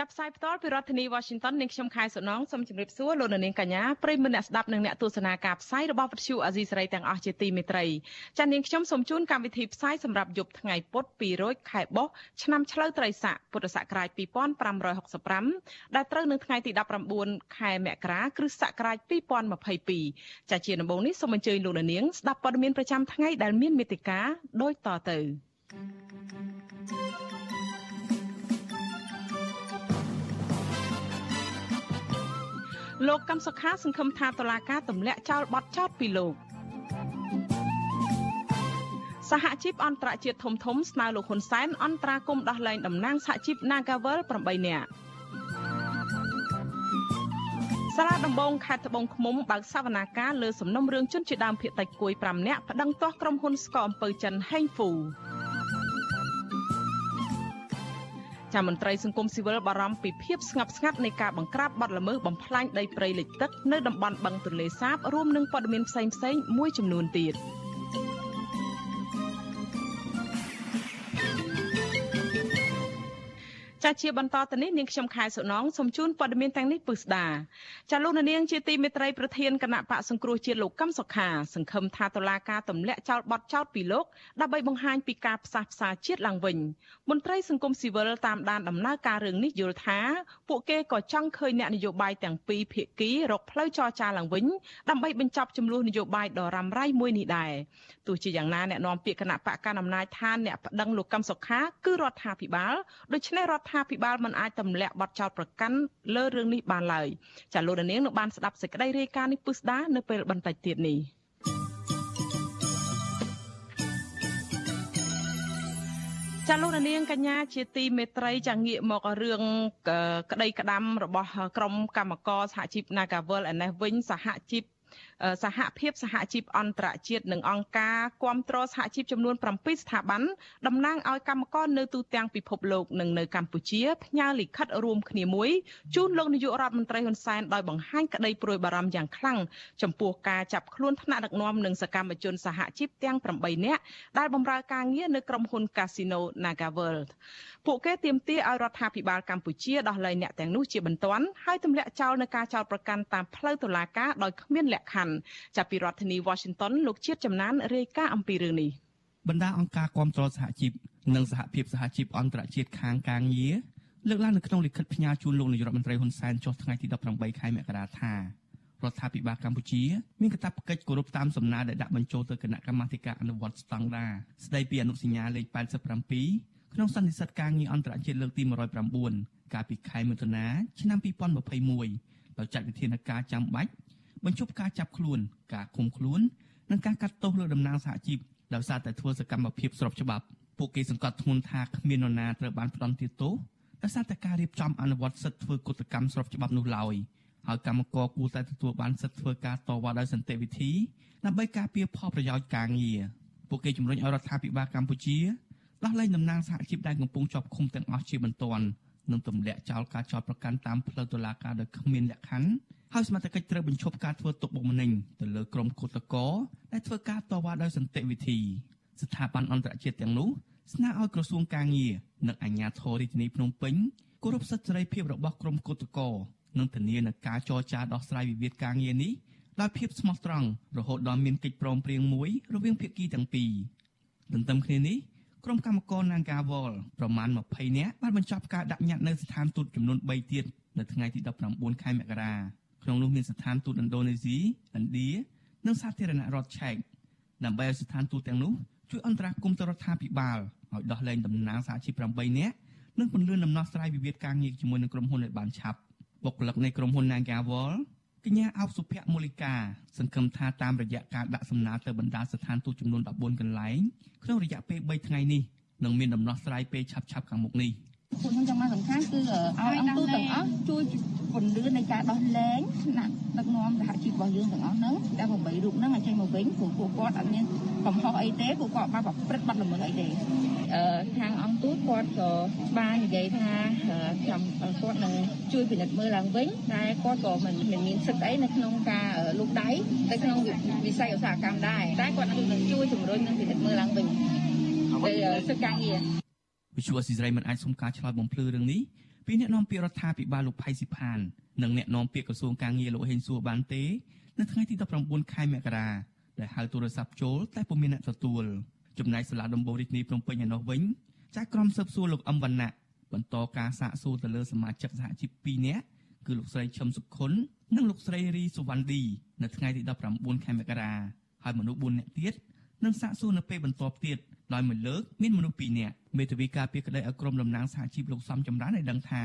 ចាប់ផ្សាយផ្ទាល់ពីរដ្ឋធានី Washington នាងខ្ញុំខែសុណងសូមជម្រាបសួរលោកនាងកញ្ញាប្រិយមិត្តអ្នកស្ដាប់និងអ្នកទស្សនាការផ្សាយរបស់វិទ្យុអាស៊ីសេរីទាំងអស់ជាទីមេត្រីចា៎នាងខ្ញុំសូមជូនកម្មវិធីផ្សាយសម្រាប់យប់ថ្ងៃពុធ2រោចខែបុស្សឆ្នាំឆ្លូវត្រីស័កពុទ្ធសករាជ2565ដែលត្រូវនៅថ្ងៃទី19ខែមករាគ្រិស្តសករាជ2022ចា៎ជាដំបូងនេះសូមអញ្ជើញលោកនាងស្ដាប់ព័ត៌មានប្រចាំថ្ងៃដែលមានមេត្តាដូចតទៅ thank you លោកកឹមសុខាសង្ឃឹមថាតុលាការទម្លាក់ចោលបទចោទពីលោកសហជីពអន្តរជាតិធំធំស្នើលោកហ៊ុនសែនអន្តរាគមដោះលែងតំណាងសហជីព Nagavel 8នាក់សាលាដំបងខេត្តត្បូងឃ្មុំបើកសវនាការលើសំណុំរឿងជនជាដើមភៀតតិចគួយ5នាក់ប្តឹងទាស់ក្រុមហ៊ុនស្កអំពើចិនហេ ចាមន្ត្រីសង្គមស៊ីវិលបារម្ភពីភាពស្ងប់ស្ងាត់នៃការបង្ក្រាបបទល្មើសបំផ្លាញដីព្រៃលិចទឹកនៅតំបន់បឹងទន្លេសាបរួមនឹងព័ត៌មានផ្សេងៗមួយចំនួនទៀត។ ចាជាបន្តទៅនេះនាងខ្ញុំខែសុណងសូមជូនព័ត៌មានទាំងនេះពិស្ដាចាលោកនាងជាទីមេត្រីប្រធានគណៈបកសង្គ្រោះជាតិលោកកឹមសុខា សង្ឃឹមថាតុលាការទម្លាក់ចោលបទចោទពីលោកដើម្បីបង្ហាញពីការផ្សះផ្សាជាតិឡើងវិញមន្ត្រីសង្គមស៊ីវិលតាមដានដំណើរការរឿងនេះយល់ថា ពួកគេក៏ចង់ឃើញអ្នកនយោបាយទាំងពីរភាគីរកផ្លូវចរចាឡើងវិញដើម្បីបញ្ចប់ចំនួននយោបាយដ៏រ៉ាំរ៉ៃមួយនេះដែរទោះជាយ៉ាងណាអ្នកនាំពាក្យគណៈបកកណ្ដាលអំណាចថាអ្នកប្តឹងលោកកឹមសុខាគឺរដ្ឋាភិបាលដូច្នេះរដ្ឋាភិបាលមិនអាចទម្លាក់បទចោទប្រកាន់លើរឿងនេះបានឡើយចាលោកនាងនឹងបានស្ដាប់សេចក្តីរាយការណ៍នេះពុស្ដានៅពេលបន្តិចទៀតនេះចាលោកនាងកញ្ញាជាទីមេត្រីចាងាកមករឿងក្តីក្តាំរបស់ក្រុមកម្មករសហជីព Nagavel ឯនេះវិញសហជីព សហភាពសហជីពអន្តរជាតិនិងអង្គការគាំទ្រសហជីពចំនួន7ស្ថាប័នតំណាងឲ្យកម្មករនៅទូទាំងពិភពលោកនិងនៅកម្ពុជាផ្ញើលិខិតរួមគ្នាមួយជូនលោកនាយករដ្ឋមន្ត្រីហ៊ុនសែនដោយបង្ហាញក្តីព្រួយបារម្ភយ៉ាងខ្លាំងចំពោះការចាប់ខ្លួនថ្នាក់ដឹកនាំនិងសកម្មជនសហជីពទាំង8នាក់ដែលបម្រើការងារនៅក្រុមហ៊ុន Casino NagaWorld ពួកគេទាមទារឲ្យរដ្ឋាភិបាលកម្ពុជាដោះលែងអ្នកទាំងនោះជាបន្ទាន់ហើយទម្លាក់ចោលនៅការចោទប្រកាន់តាមផ្លូវតុលាការដោយគ្មានលក្ខខណ្ឌចាប់ពីរដ្ឋធានី Washington លោកជាតិចំណានរាយការណ៍អំពីរឿងនេះបណ្ដាអង្គការគាំទ្រសហជីពនិងសហភាពសហជីពអន្តរជាតិខាងការងារលើកឡើងនៅក្នុងលិខិតផ្ញើជូនលោកនាយរដ្ឋមន្ត្រីហ៊ុនសែនចុះថ្ងៃទី18ខែមករាថារដ្ឋាភិបាលកម្ពុជាមានកាតព្វកិច្ចគោរពតាមសំណើដែលដាក់បញ្ចូលទៅគណៈកម្មាធិការអនុវត្តស្តង់ដារស្ដីពីអនុសញ្ញាលេខ87ក្នុងសន្និសីទការងារអន្តរជាតិលើកទី109កាលពីខែមិថុនាឆ្នាំ2021ដោយចាត់វិធានការចាំបាច់ បញ្ឈប់ការចាប់ខ្លួនការឃុំខ្លួននិងការកាត់ទោសលើតំណាងសហជីពដោយសារតែធ្វើសកម្មភាពស្របច្បាប់ពួកគេសង្កត់ធ្ងន់ថាគ្មាននរណាត្រូវបានផ្ដន្ទាទោសដោយសារតែការរៀបចំអនុវត្តសិទ្ធិធ្វើកុតកម្មស្របច្បាប់នោះឡើយហើយកម្មករគួរតែទទួលបានសិទ្ធិធ្វើការតវ៉ាដោយសន្តិវិធីដើម្បីការពារផលប្រយោជន៍ការងារពួកគេជំរុញឲ្យរដ្ឋាភិបាលកម្ពុជាដោះលែងតំណាងសហជីពដែលកំពុងជាប់ឃុំទាំងអស់ជាបន្ទាន់និងទម្លាក់ចោលការចោទប្រកាន់តាមផ្លូវតុលាការដោយគ្មានលក្ខខណ្ឌ ហើយសមត្ថកិច្ចត្រូវបញ្ឈប់ការធ្វើទុកបុកម្នេញទៅលើក្រុមគឧតកោដែលធ្វើការតវ៉ាដោយសន្តិវិធីស្ថាប័នអន្តរជាតិទាំងនោះស្នើឲ្យក្រសួងការងារនិងអាជ្ញាធររាជធានីភ្នំពេញគោរពសិទ្ធិសេរីភាពរបស់ក្រុមគឧតកោនិងធានានូវការចរចាដោះស្រាយវិវាទការងារនេះដោយភាពស្មោះត្រង់រហូតដល់មានកិច្ចព្រមព្រៀងមួយរវាងភាគីទាំងពីរទន្ទឹមគ្នានេះក្រុមកម្មករ Nagawal ប្រមាណ20នាក់បានបញ្ចប់ការដាក់ញត្តិនៅស្ថានទូតចំនួន3ទៀតនៅថ្ងៃទី19ខែមករា ក្នុងនោះមានស្ថានទូតឥណ្ឌូនេស៊ីឥណ្ឌានិងសាធារណរដ្ឋឆែកដើម្បីឲ្យស្ថានទូតទាំងនោះជួយអន្តរាគមន៍ទៅរដ្ឋាភិបាលឲ្យដោះលែងតំណាងសហជីព8នាក់និងពន្លឿនដំណោះស្រាយវិវាទការងារជាមួយនឹងក្រុមហ៊ុនឲ្យបានឆាប់បុគ្គលិកនៃក្រុមហ៊ុន Nagawal កញ្ញាអោបសុភមូលិកាសង្ឃឹមថាតាមរយៈការដាក់សំណើទៅបណ្ដាស្ថានទូតចំនួន14កន្លែងក្នុងរយៈពេល3ថ្ងៃនេះនឹងមានដំណោះស្រាយពេលឆាប់ៗខាងមុខនេះ ពួកខ្ញុំចង់មកសំខាន់គឺឲ្យអង្គទូទាំងអស់ជួយពន្លឿននៃការដោះលែងថ្នាក់ដឹកនាំសហជីពរបស់យើងទាំងអស់ហ្នឹងដែល8រូបហ្នឹងឲ្យចេញមកវិញព្រោះពួកគាត់អត់មានកំហុសអីទេពួកគាត់បានប្រព្រឹត្តបទល្មើសអីទេអឺខាងអង្គទូតគាត់ក៏បាននិយាយថាចាំគាត់នឹងជួយពិនិត្យមើលឡើងវិញតែគាត់ក៏មិនមានសិទ្ធិអីនៅក្នុងការលូកដៃទៅក្នុងវិស័យឧស្សាហកម្មដែរតែគាត់នឹងជួយជំរុញនិងពិនិត្យមើលឡើងវិញទៅសិទ្ធិការងារ វិទ្យុអស៊ីសេរីមិនអាចសុំការឆ្លើយបំភ្លឺរឿងនេះពីអ្នកនាំពាក្យរដ្ឋាភិបាលលោកផៃស៊ីផាននិងអ្នកនាំពាក្យក្រសួងការងារលោកហេងសួរបានទេនៅថ្ងៃទី19ខែមករាដែលហៅទូរស័ព្ទចូលតែពុំមានអ្នកទទួលចំណែកសាលាដំបងរាជធានីភ្នំពេញឯណោះវិញចាក់ក្រុមស៊ើបសួរលោកអឹមវណ្ណៈបន្តការសាកសួរទៅលើសមាជិកសហជីព2នាក់គឺលោកស្រីឈឹមសុខុននិងលោកស្រីរីសុវណ្ណឌីនៅថ្ងៃទី19ខែមករាហើយមនុស្ស4នាក់ទៀតនឹងសាកសួរនៅពេលបន្ទាប់ទៀត ដោយមួយលើកមានមនុស្ស2នាក់មេធាវីការពារក្តីឲ្យក្រុមតំណាងសហជីពលោកសំចម្រើនឲ្យដឹងថា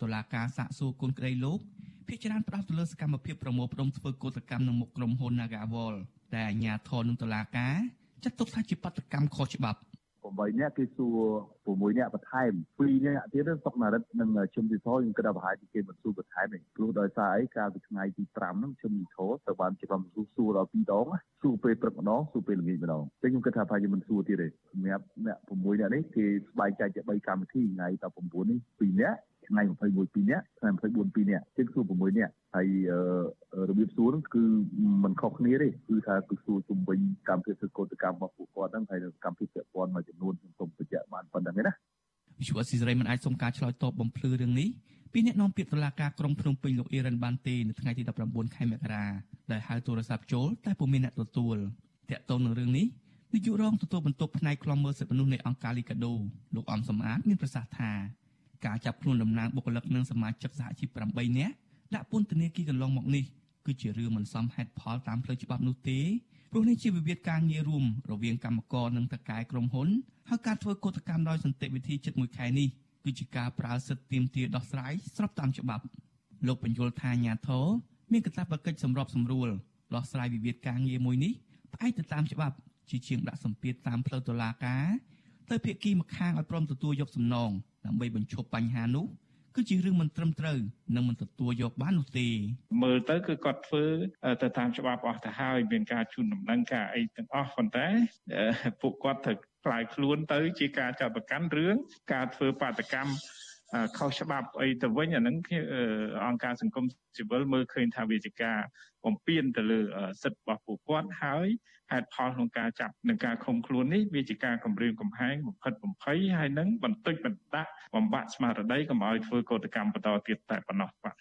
តុលាការសាកសួរគុណក្តីលោកភាគច្រើនផ្ដោតទៅលើសកម្មភាពប្រមូលផ្ដុំធ្វើកោតកម្មនឹងមុខក្រុមហ៊ុន Nagawal ដែលអាជ្ញាធរនឹងតុលាការចាត់ទុកថាជាបាតកម្មខុសច្បាប់ 8នាក់គេសួរ6នាក់បន្ថែម2នាក់ទៀតសុកណារិតនិងជុំទីធខ្ញុំគិតថាប្រហែលជាគេមិនសួរបន្ថែមទេព្រោះដោយសារអីកាលពីថ្ងៃទី5ហ្នឹងជុំទីធទៅបានជាក្រុមសួរសួរដល់2ដងសួរពេលព្រឹកម្ដងសួរពេលល្ងាចម្ដងតែខ្ញុំគិតថាប្រហែលជាមិនសួរទៀតទេសម្រាប់អ្នក6នាក់នេះគេស្បែកចែកជា3កម្មវិធីថ្ងៃ19នេះ2នាក់ ថ្ងៃ21 2នាក់ថ្ងៃ24 2នាក់ទៀតគឺ6នាក់ហើយរបៀបសួរហ្នឹងគឺมันខុសគ្នាទេគឺថាគឺសួរជំវិញកម្មវិធីកោតកម្មរបស់ពួកគាត់ហ្នឹងហើយកម្មវិធីពាក់ព័ន្ធមួយចំនួនខ្ញុំសូមបញ្ជាក់បានប៉ុណ្្នឹងឯណាវិទ្យុអស៊ីសេរីមិនអាចសុំការឆ្លើយតបបំភ្លឺរឿងនេះពីអ្នកនាំពាក្យតុលាការក្រុងភ្នំពេញលោកអ៊ីរ៉ានបានទេនៅថ្ងៃទី19ខែមករាដែលហៅទូរស័ព្ទចូលតែពុំមានអ្នកទទួលតាក់ទងនឹងរឿងនេះនាយករងទទួលបន្ទុកផ្នែកខ្លំមើលសិទ្ធិមនុស្សនៃអង្គការលីកាដូលោកអំសំអាតមានប្រសាសន៍ថា ការចាប់ខ្លួនតំណាងបុគ្គលិកនិងសមាជិកសហជីព8នាក់ដាក់ពន្ធនាគារកន្លងមកនេះគឺជារឿងមិនសមហេតុផលតាមផ្លូវច្បាប់នោះទេព្រោះនេះជាវិវាទការងាររួមរវាងកម្មករនិងតកែក្រុមហ៊ុនហើយការធ្វើកោតកម្មដោយសន្តិវិធីជិត1ខែនេះគឺជាការប្រើសិទ្ធិទាមទារដោះស្រាយស្របតាមច្បាប់លោកបញ្យលថាអាញាធរមានកាតព្វកិច្ចសម្របសម្រួលដោះស្រាយវិវាទការងារមួយនេះផ្អែកទៅតាមច្បាប់ជាជាងដាក់សម្ពាធតាមផ្លូវតុលាការទៅភាគីម្ខាងឲ្យព្រមទទួលយកសំណង ដើម្បីបញ្ឈប់បញ្ហានោះគឺជារឿងមិនត្រឹមត្រូវនិងមិនទទួលយកបាននោះទេមើលទៅគឺគាត់ធ្វើទៅតាមច្បាប់អស់ទៅហើយមានការជូនដំណឹងការអីទាំងអស់ប៉ុន្តែពួកគាត់ត្រូវខ្លាយខ្លួនទៅជាការចាត់ប្រកាន់រឿងការធ្វើបាតកម្ម ខុសច្បាប់អីទៅវិញអាហ្នឹងអង្គការសង្គមស៊ីវិលមើលឃើញថាវាជាការបំពានទៅលើសិទ្ធិរបស់ពួកគាត់ហើយហេតុផលក្នុងការចាប់និងការឃុំខ្លួននេះវាជាការគម្រាមកំហែងបំផិតបំភ័យហើយនឹងបន្តិចបន្តដាក់បំបាក់ស្មារតីកុំឲ្យធ្វើកោតកម្មបន្តទៀតតែប៉ុណ្ណោះបាទ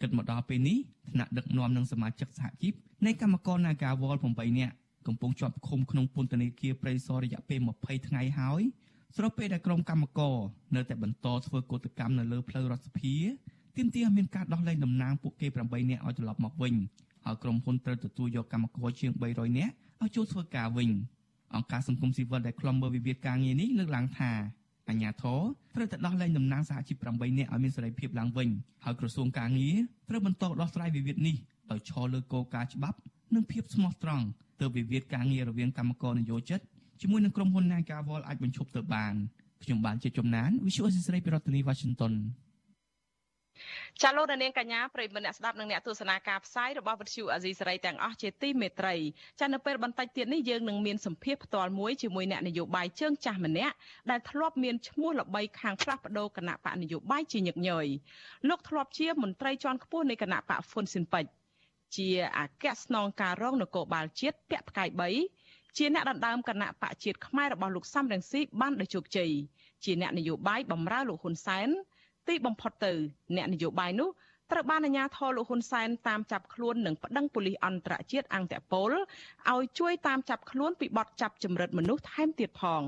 គិតមកដល់ពេលនេះថ្នាក់ដឹកនាំនិងសមាជិកសហជីពនៃកម្មករ Nagawal 8នាក់កំពុងជាប់ឃុំក្នុងពន្ធនាគារព្រៃសររយៈពេល20ថ្ងៃហើយ ស្របពេលដែលក្រុមកម្មករនៅតែបន្តធ្វើកោតកម្មនៅលើផ្លូវរដ្ឋសភាទាមទារឲ្យមានការដោះលែងតំណាងពួកគេ8នាក់ឲ្យត្រឡប់មកវិញហើយក្រុមហ៊ុនត្រូវទទួលយកកម្មករជាង300នាក់ឲ្យចូលធ្វើការវិញអង្គការសង្គមស៊ីវិលដែលខ្លំមើលវិវាទការងារនេះលើកឡើងថាអញ្ញាធរត្រូវតែដោះលែងតំណាងសហជីព8នាក់ឲ្យមានសេរីភាពឡើងវិញហើយក្រសួងការងារត្រូវបន្តដោះស្រាយវិវាទនេះដោយឈរលើគោលការណ៍ច្បាប់និងភាពស្មោះត្រង់ទើបវិវាទការងាររវាងកម្មករនយោជិត ជាមួយនឹងក្រុមហ៊ុន Nagawal អាចបញ្ឈប់ទៅបានខ្ញុំបានជាជំនាញ Visual Assisray ពីរដ្ឋធានី Washington ចាលោកនាងកញ្ញាប្រិយមិត្តអ្នកស្ដាប់និងអ្នកទស្សនាការផ្សាយរបស់វិទ្យុអាស៊ីសេរីទាំងអស់ជាទីមេត្រីចានៅពេលបន្តិចទៀតនេះយើងនឹងមានសម្ភារផ្ទាល់មួយជាមួយអ្នកនយោបាយជើងចាស់ម្នាក់ដែលធ្លាប់មានឈ្មោះល្បីខាងផ្លាស់ប្ដូរគណៈបកនយោបាយជាញឹកញយលោកធ្លាប់ជាមន្ត្រីជាន់ខ្ពស់នៃគណៈបកហ្វុនស៊ិនពេជ្រជាអគ្គស្នងការរងនគរបាលជាតិពាក់ផ្កាយ3 ជាអ្នកដណ្ដើមគណៈបកជាតិខ្មែររបស់លោកសំរងស៊ីបានដោយជោគជ័យជាអ្នកនយោបាយបម្រើលោកហ៊ុនសែនទីបំផុតទៅ អ្នកនយោបាយនោះត្រូវបានអាជ្ញាធរលោកហ៊ុនសែនតាមចាប់ខ្លួននិងប្តឹងប៉ូលីសអន្តរជាតិអង្គតពលឲ្យជួយតាមចាប់ខ្លួនពីបទចាប់ចម្រិតមនុស្សថែមទៀតផង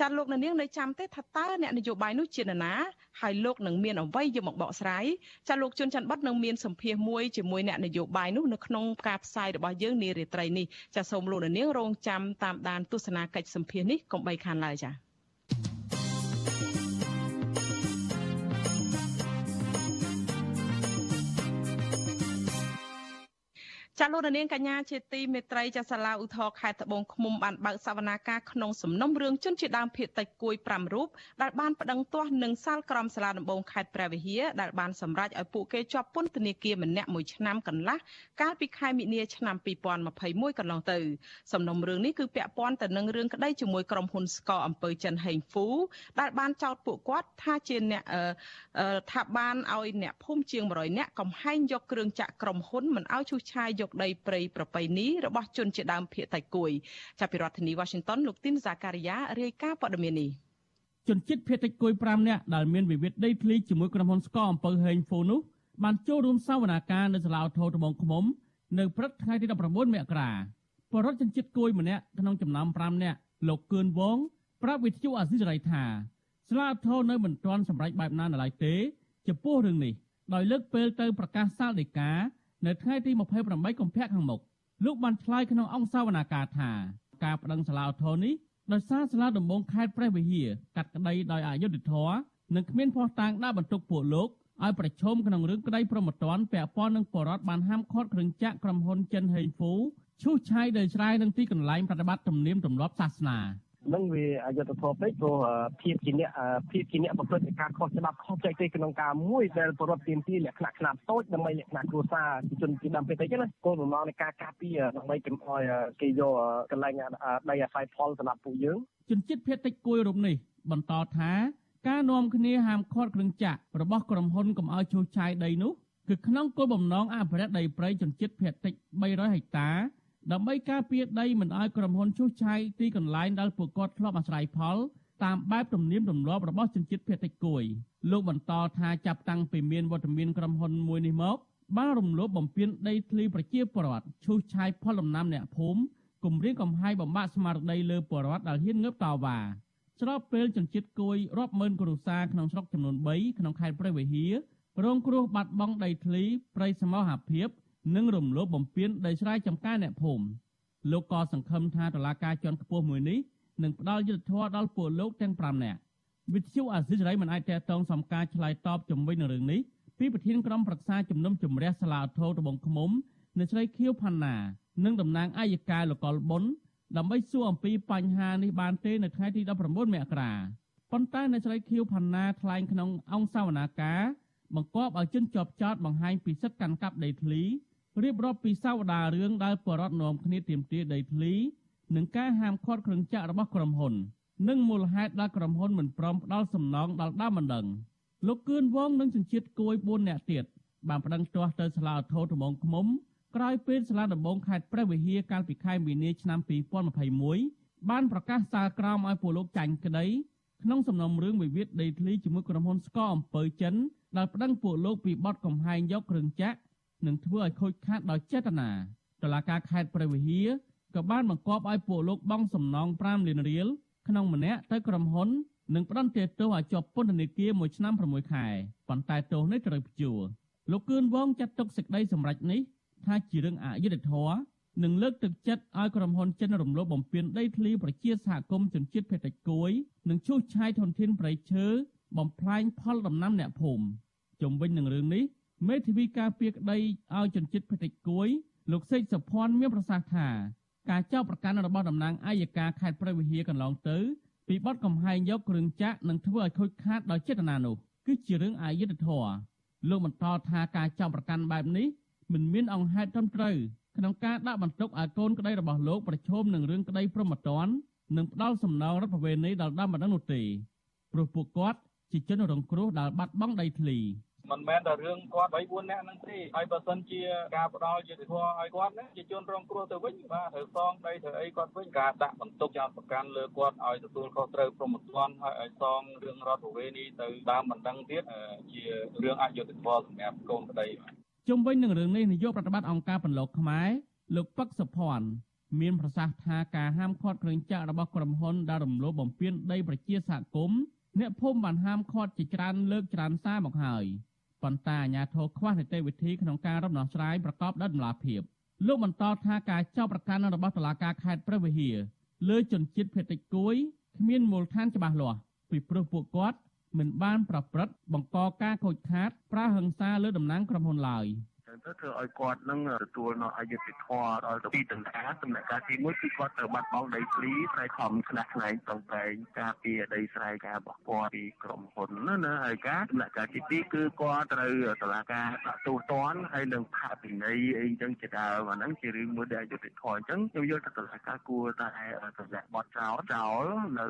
ចាត់លោកនាងនៅចាំទេថាតើអ្នកនយោបាយនោះជានរណាហើយលោកនឹងមានអ្វីយកមកបកស្រាយចាលោកជួនច័ន្ទបតនឹងមានសម្ភារមួយជាមួយអ្នកនយោបាយនោះនៅក្នុងការផ្សាយរបស់យើងនារាត្រីនេះចាសូមលោកនាងរងចាំតាមដានទស្សនាកិច្ចសម្ភារនេះកុំបីខានឡើយចា ចាលោកនាងកញ្ញាជាទីមេត្រីចាសាលាឧទ្ធរខេត្តត្បូងឃ្មុំបានបើកសវនាការក្នុងសំណុំរឿងជនជាដើមភៀតតិចគួយ5រូបដែលបានប្តឹងទាស់នឹងសាលក្រមសាលាដំបងខេត្តព្រះវិហារដែលបានសម្រេចឲ្យពួកគេជាប់ពន្ធនាគារម្នាក់មួយឆ្នាំកន្លះកាលពីខែមិនិនាឆ្នាំ2021កន្លងទៅសំណុំរឿងនេះគឺពាក់ព័ន្ធទៅនឹងរឿងក្តីជាមួយក្រុមហ៊ុនស្កអំពើចិនហេងហ្វូដែលបានចោទពួកគាត់ថាជាអ្នកថាបានឲ្យអ្នកភូមិជាង100នាក់កំហែងយកគ្រឿងចាក់ក្រុមហ៊ុនមិនឲ្យឈូសឆាយយកដីព្រៃប្រពៃណីរបស់ជនជាដើមភាគតិចគួយចាប់ពីរដ្ឋធានី Washington លោកទីនសាការីយ៉ារាយការណ៍ព័ត៌មាននេះជនជាតិភាគតិចគួយ5នាក់ដែលមានវិវាទដីធ្លីជាមួយក្រុមហ៊ុនស្កអំពើហេងហ្វូនោះបានចូលរួមសវនាការនៅសាលាឧទ្ធរត្បូងឃ្មុំនៅព្រឹកថ្ងៃទី19មករាបរដ្ឋជនជាតិគួយម្នាក់ក្នុងចំណោម5នាក់លោកគឿនវងប្រាប់វិទ្យុអាស៊ីសេរីថាសាលាឧទ្ធរនៅមិនទាន់សម្រេចបែបណានៅឡើយទេ ចំពោះរឿងនេះដោយលើកពេលទៅប្រកាសសាលដីកា នៅថ្ងៃទី28កុម្ភៈខាងមុខលោកបានឆ្លើយក្នុងអង្គសាវនាការថាការប្តឹងសាលាឧទ្ធរនេះដោយសារសាលាដំបងខេត្តព្រះវិហារកាត់ក្តីដោយអយុត្តិធម៌និងគ្មានភស្តុតាងដាក់បន្ទុកពួកលោកឲ្យប្រឈមក្នុងរឿងក្តីប្រមត្តនពាក់ព័ន្ធនឹងបរដ្ឋបានហាមឃាត់គ្រឿងចាក់ក្រុមហ៊ុនចិនហេងហ្វូឈូសឆាយដោយច្រាយនឹងទីកន្លែងប្រតិបត្តិទំនៀមទម្លាប់សាសនា នឹងវាអយុត្តិធម៌ពេកព្រោះភាពជាអ្នកភាពជាអ្នកប្រព្រឹត្តការខុសច្បាប់ខុសចែកទេក្នុងការមួយដែលប្រវត្តិទាមទារលក្ខណៈខ្នាតតូចដើម្បីលក្ខណៈគ្រួសារជនជាដើមពេកទេណាគោលបំណងនៃការការពារដើម្បីកុំឲ្យគេយកកន្លែងដីអាស្រ័យផលសម្រាប់ពួកយើងជនជាតិភេទតិចគួយរូបនេះបន្តថាការនាំគ្នាហាមឃាត់គ្រឿងចាក់របស់ក្រុមហ៊ុនកុំឲ្យឈូសឆាយដីនោះគឺក្នុងគោលបំណងអភិរក្សដីព្រៃជនជាតិភេទតិច300ហិកតា ដើម្បីការពារដីមិនឲ្យក្រុមហ៊ុនឈូសឆាយទីកន្លែងដែលពួកគាត់ធ្លាប់អាស្រ័យផលតាមបែបទំនៀមទម្លាប់របស់ជនជាតិភាគតិចគួយលោកបន្តថាចាប់តាំងពីមានវត្តមានក្រុមហ៊ុនមួយនេះមកបានរំលោភបំពានដីធ្លីប្រជាពលរដ្ឋឈូសឆាយផលដំណាំអ្នកភូមិគំរាមកំហែងបំផាក់ស្មារតីលើពលរដ្ឋដែលហ៊ានងើបតវ៉ាស្របពេលជនជាតិគួយរាប់ម៉ឺនគ្រួសារក្នុងស្រុកចំនួន3ក្នុងខេត្តព្រះវិហាររងគ្រោះបាត់បង់ដីធ្លីព្រៃសមរហភាព និងរំលោភបំពានដីស្រែចម្ការអ្នកភូមិលោកក៏សង្ឃឹមថាតុលាការជាន់ខ្ពស់មួយនេះនឹងផ្ដល់យុត្តិធម៌ដល់ពលលោកទាំង5នាក់វិទ្យុអាស៊ីសេរីមិនអាចតេតងសំការឆ្លើយតបជំវិញនឹងរឿងនេះពីប្រធានក្រុមប្រឹក្សាជំនុំជម្រះសាលាឧទ្ធរត្បូងឃ្មុំនៅស្រីខៀវផាន់ណានិងតំណាងអัยការលោកុលប៊ុនដើម្បីសួរអំពីបញ្ហានេះបានទេនៅថ្ងៃទី19មករាប៉ុន្តែនៅស្រីខៀវផាន់ណាថ្លែងក្នុងអង្គសាវនាការបង្គាប់ឲ្យជនជាប់ចោតបង្ហាញពីសិទ្ធិកាន់កាប់ដីធ្លី រៀបរាប់ពីសាវតារឿងដែលបរដ្ឋនាំគ្នាទាមទារដីធ្លីនិងការហាមឃាត់គ្រឿងចាក់របស់ក្រុមហ៊ុន និងមូលហេតុដែលក្រុមហ៊ុនមិនព្រមផ្ដល់សំណងដល់ដើមបណ្ដឹងលោកគឿនវងនិងជនជាតិគួយ4នាក់ទៀតបានប្តឹងទាស់ទៅសាលាឧទ្ធរត្បូងឃ្មុំក្រោយពេលសាលាដំបងខេត្តព្រះវិហារកាលពីខែមីនាឆ្នាំ2021បានប្រកាសសាលក្រមឲ្យពលលោកចាញ់ក្តីក្នុងសំណុំរឿងវិវាទដីធ្លីជាមួយក្រុមហ៊ុនស្កអំពើចិនដែលប្តឹងពួកលោកពីបទកំហែងយកគ្រឿងចាក់ និងធ្វើឲ្យខូចខាតដោយចេតនាតឡាការខេត្តព្រះវិហារក៏បានបង្គាប់ឲ្យពួកលោកបង់សំណង5លានរៀលក្នុងម្នាក់ទៅក្រុមហ៊ុននិងផ្តន្ទាទោសឲ្យជាប់ពន្ធនាគារ1ឆ្នាំ6ខែប៉ុន្តែទោសនេះត្រូវព្យួរលោកគឿនវងចាត់ទុកសេចក្តីសម្រេចនេះថាជារឿងអយុត្តិធម៌និងលើកទឹកចិត្តឲ្យក្រុមហ៊ុនចិនរំលោភបំពានដីធ្លីប្រជាសហគមន៍ជនជាតិភេតិចគួយនិងឈូសឆាយធនធានព្រៃឈើបំផ្លាញផលដំណាំអ្នកភូមិជុំវិញនឹងរឿងនេះ មេធាវីការពារក្តីឲ្យជនជាតិភេតិចគួយលោកសេកសុភ័ណ្ឌមានប្រសាសន៍ថាការចោទប្រកាន់របស់តំណាងអัยការខេត្តព្រះវិហារកន្លងទៅពីបទកំហែងយកគ្រឿងចាក់និងធ្វើឲ្យខូចខាតដោយចេតនានោះគឺជារឿងអយុត្តិធម៌លោកបន្តថាការចោទប្រកាន់បែបនេះមិនមានអង្គហេតុត្រឹមត្រូវក្នុងការដាក់បន្ទុកឲ្យកូនក្តីរបស់លោកប្រឈមនឹងរឿងក្តីប្រមត្តននិងផ្ដាល់សំណងរដ្ឋបវេនីដល់ដើមបណ្ដឹងនោះទេព្រោះពួកគាត់ជាជនរងគ្រោះដែលបាត់បង់ដីធ្លី មិនមែនតែរឿងគាត់3 4នាក់ហ្នឹងទេហើយបើសិនជាការផ្ដាល់យុត្តិធម៌ឲ្យគាត់ណាជាជនរងគ្រោះទៅវិញបាទត្រូវសងដីត្រូវអីគាត់វិញការដាក់បន្ទុកចោទប្រកាន់លើគាត់ឲ្យទទួលខុសត្រូវព្រមត្តនហើយឲ្យសងរឿងរដ្ឋប្រវេណីទៅតាមមិនដឹងទៀតជារឿងអយុត្តិធម៌សម្រាប់កូនប្តីជុំវិញនឹងរឿងនេះនាយកប្រតិបត្តិអង្គការបន្លកខ្មែរលោកពឹកសុភ័ណ្ឌមានប្រសាសន៍ថាការហាមឃាត់គ្រឿងចាក់របស់ក្រុមហ៊ុនដែលរំលោភបំពានដីប្រជាសហគមន៍អ្នកភូមិបានហាមឃាត់ជាច្រើនលើកច្រើនសារមកហើយ ប៉ុន្តែអាជ្ញាធរខ្វះនីតិវិធីក្នុងការរំដោះស្រាយប្រកបដោយតម្លាភាពលោកបន្តថាការចោទប្រកាន់របស់តុលាការខេត្តព្រះវិហារលើជនជាតិភេតិចគួយគ្មានមូលដ្ឋានច្បាស់លាស់ពីព្រោះពួកគាត់មិនបានប្រព្រឹត្តបង្កការខូចខាតប្រើហិង្សាលើតំណាងក្រុមហ៊ុនឡើយ កទៅធ្វើឲ្យគាត់នឹងទទួលនៅអយុត្តិធម៌ដល់ទៅពីតង្កាដំណាក់កាលទី1គឺគាត់ត្រូវបាត់បង់ដីធ្លីស្រែខំខ្លះខ្នែងតងតែងការពារដីស្រែការរបស់គាត់ពីក្រុមហ៊ុនណាណាហើយការដំណាក់កាលទី2គឺគាត់ត្រូវតឡាការដាក់ទោសទណ្ឌហើយនឹងផាកពិន័យអីចឹងជាដើមអាហ្នឹងជារឿងមួយដែលអយុត្តិធម៌អញ្ចឹងខ្ញុំយល់ថាតឡាការគួរតែទម្លាក់បទចោលចោលនៅ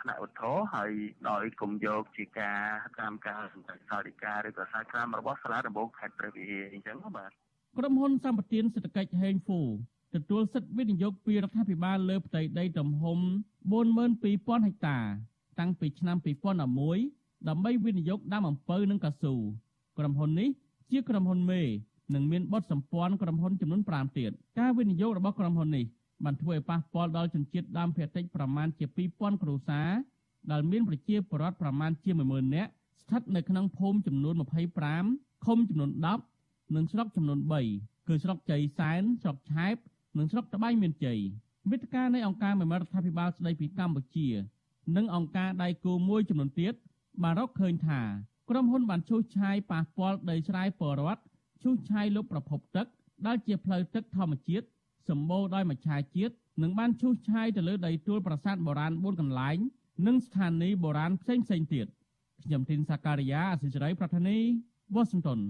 ថ្នាក់ឧទ្ធរហើយដោយគុំយកជាការតាមការសម្ដែងសាលដីកាឬក៏សារក្រមរបស់សាលាដំបងខេត្តព្រះវិហារអញ្ចឹងបាទក្រុមហ៊ុនសម្បទានសេដ្ឋកិច្ចហេងហ្វូទទួលសិទ្ធិវិនិយោគពីរដ្ឋាភិបាលលើផ្ទៃដីទំហំ42000ហិកតា តាំងពីឆ្នាំ2011ដើម្បីវិនិយោគដាំអំពៅនិងកៅស៊ូក្រុមហ៊ុននេះជាក្រុមហ៊ុនមេនិងមានបទសម្ព័ន្ធក្រុមហ៊ុនចំនួន5ទៀតការវិនិយោគរបស់ក្រុមហ៊ុននេះបានធ្វើឲ្យប៉ះពាល់ដល់ជនជាតិដើមភាគតិចប្រមាណជា2000គ្រួសារដែលមានប្រជាពលរដ្ឋប្រមាណជា10000នាក់ស្ថិតនៅក្នុងភូមិចំនួន25ឃុំចំនួន10 និងស្រុកចំនួន3គឺស្រុកជ័យសែនស្រុកឆែបនិងស្រុកត្បៃមានជ័យវិទ្យការនៃអង្គការមមិរដ្ឋាភិបាលស្ដីពីកម្ពុជា និងអង្គការដៃគូមួយចំនួនទៀតបានរកឃើញថាក្រុមហ៊ុនបានឈូសឆាយប៉ះពាល់ដីស្រែពលរដ្ឋឈូសឆាយលុបប្រភពទឹកដែលជាផ្លូវទឹកធម្មជាតិសម្បូរដោយមច្ឆជាតិនិងបានឈូសឆាយទៅលើដីទួលប្រាសាទបុរាណ4កន្លែង និងស្ថានីយ៍បុរាណផ្សេងផ្សេងទៀតខ្ញុំធីនសាការីយ៉ាអសិរ័យប្រធានីវ៉ាស៊ីនតោន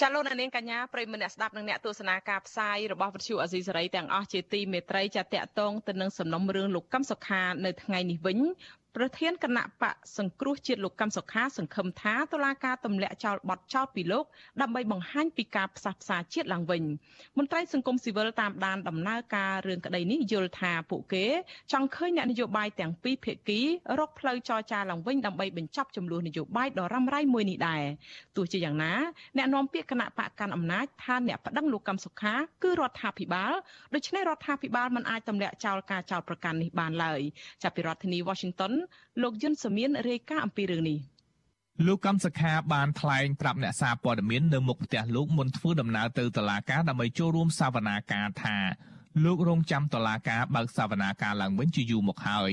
ចាលោកនាងកញ្ញាប្រិមម្នាក់ស្ដាប់និងអ្នកទស្សនាការផ្សាយរបស់វិទ្យុអាស៊ីសេរីទាំងអស់ជាទីមេត្រីចាតកតងទៅនឹងសំណុំរឿងលោកកឹមសុខានៅថ្ងៃនេះវិញ ប្រធានគណៈបកសង្គ្រោះជាតិលោកកឹមសុខាសង្ឃឹមថាតុលាការទម្លាក់ចោលបទចោលពីលោកដើម្បីបង្ហាញពីការផ្សះផ្សាជាតិឡើងវិញមន្ត្រីសង្គមស៊ីវិលតាមដានដំណើរការរឿងក្តីនេះយល់ថាពួកគេ ចង់ឃើញអ្នកនយោបាយទាំងពីរភាគីរកផ្លូវចរចាឡើងវិញដើម្បីបញ្ចប់ចំនួននយោបាយដ៏រ៉ាំរ៉ៃមួយនេះដែរទោះជាយ៉ាងណាអ្នកនាំពាក្យគណៈបកកាន់អំណាចថាអ្នកប្តឹងលោកកឹមសុខាគឺរដ្ឋាភិបាលដូច្នេះរដ្ឋាភិបាលមិនអាចទម្លាក់ចោលការចោទប្រកាន់នេះបានឡើយចាប់ពីរដ្ឋធានី Washington លោកយុនសមៀនរាយការណ៍អំពីរឿងនេះលោកកម្មសខាបានថ្លែងប្រាប់អ្នកសារព័ត៌មាននៅមុខផ្ទះលោកមុនធ្វើដំណើរទៅតុលាការដើម្បីចូលរួមសវនាការថាលោករងចាំតុលាការបើកសវនាការឡើងវិញជាយូរមកហើយ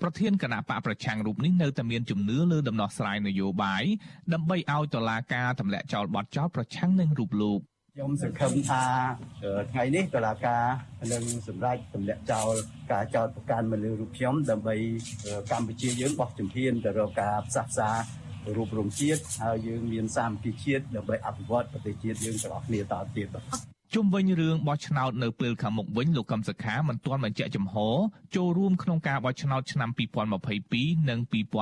ប្រធានគណៈបកប្រឆាំងរូបនេះនៅតែមានជំនឿលើដំណោះស្រាយនយោបាយដើម្បីឲ្យតុលាការទម្លាក់ចោលបទចោលប្រឆាំងនឹងរូបលោក ខ្ញុំសង្ឃឹមថាថ្ងៃនេះតុលាការនឹងសម្រេចទម្លាក់ចោលការចោទប្រកាន់មកលើរូបខ្ញុំដើម្បីកម្ពុជាយើងបោះជំហានទៅរកការផ្សះផ្សារូបរងជាតិហើយយើងមានសាមគ្គីជាតិដើម្បីអភិវឌ្ឍប្រទេសជាតិយើងទាំងអស់គ្នាតទៅទៀតជុំវិញរឿងបោះឆ្នោតនៅពេលខាងមុខវិញលោកកឹមសុខាមិនទាន់បញ្ជាក់ចំហចូលរួមក្នុងការបោះឆ្នោតឆ្នាំ2022និង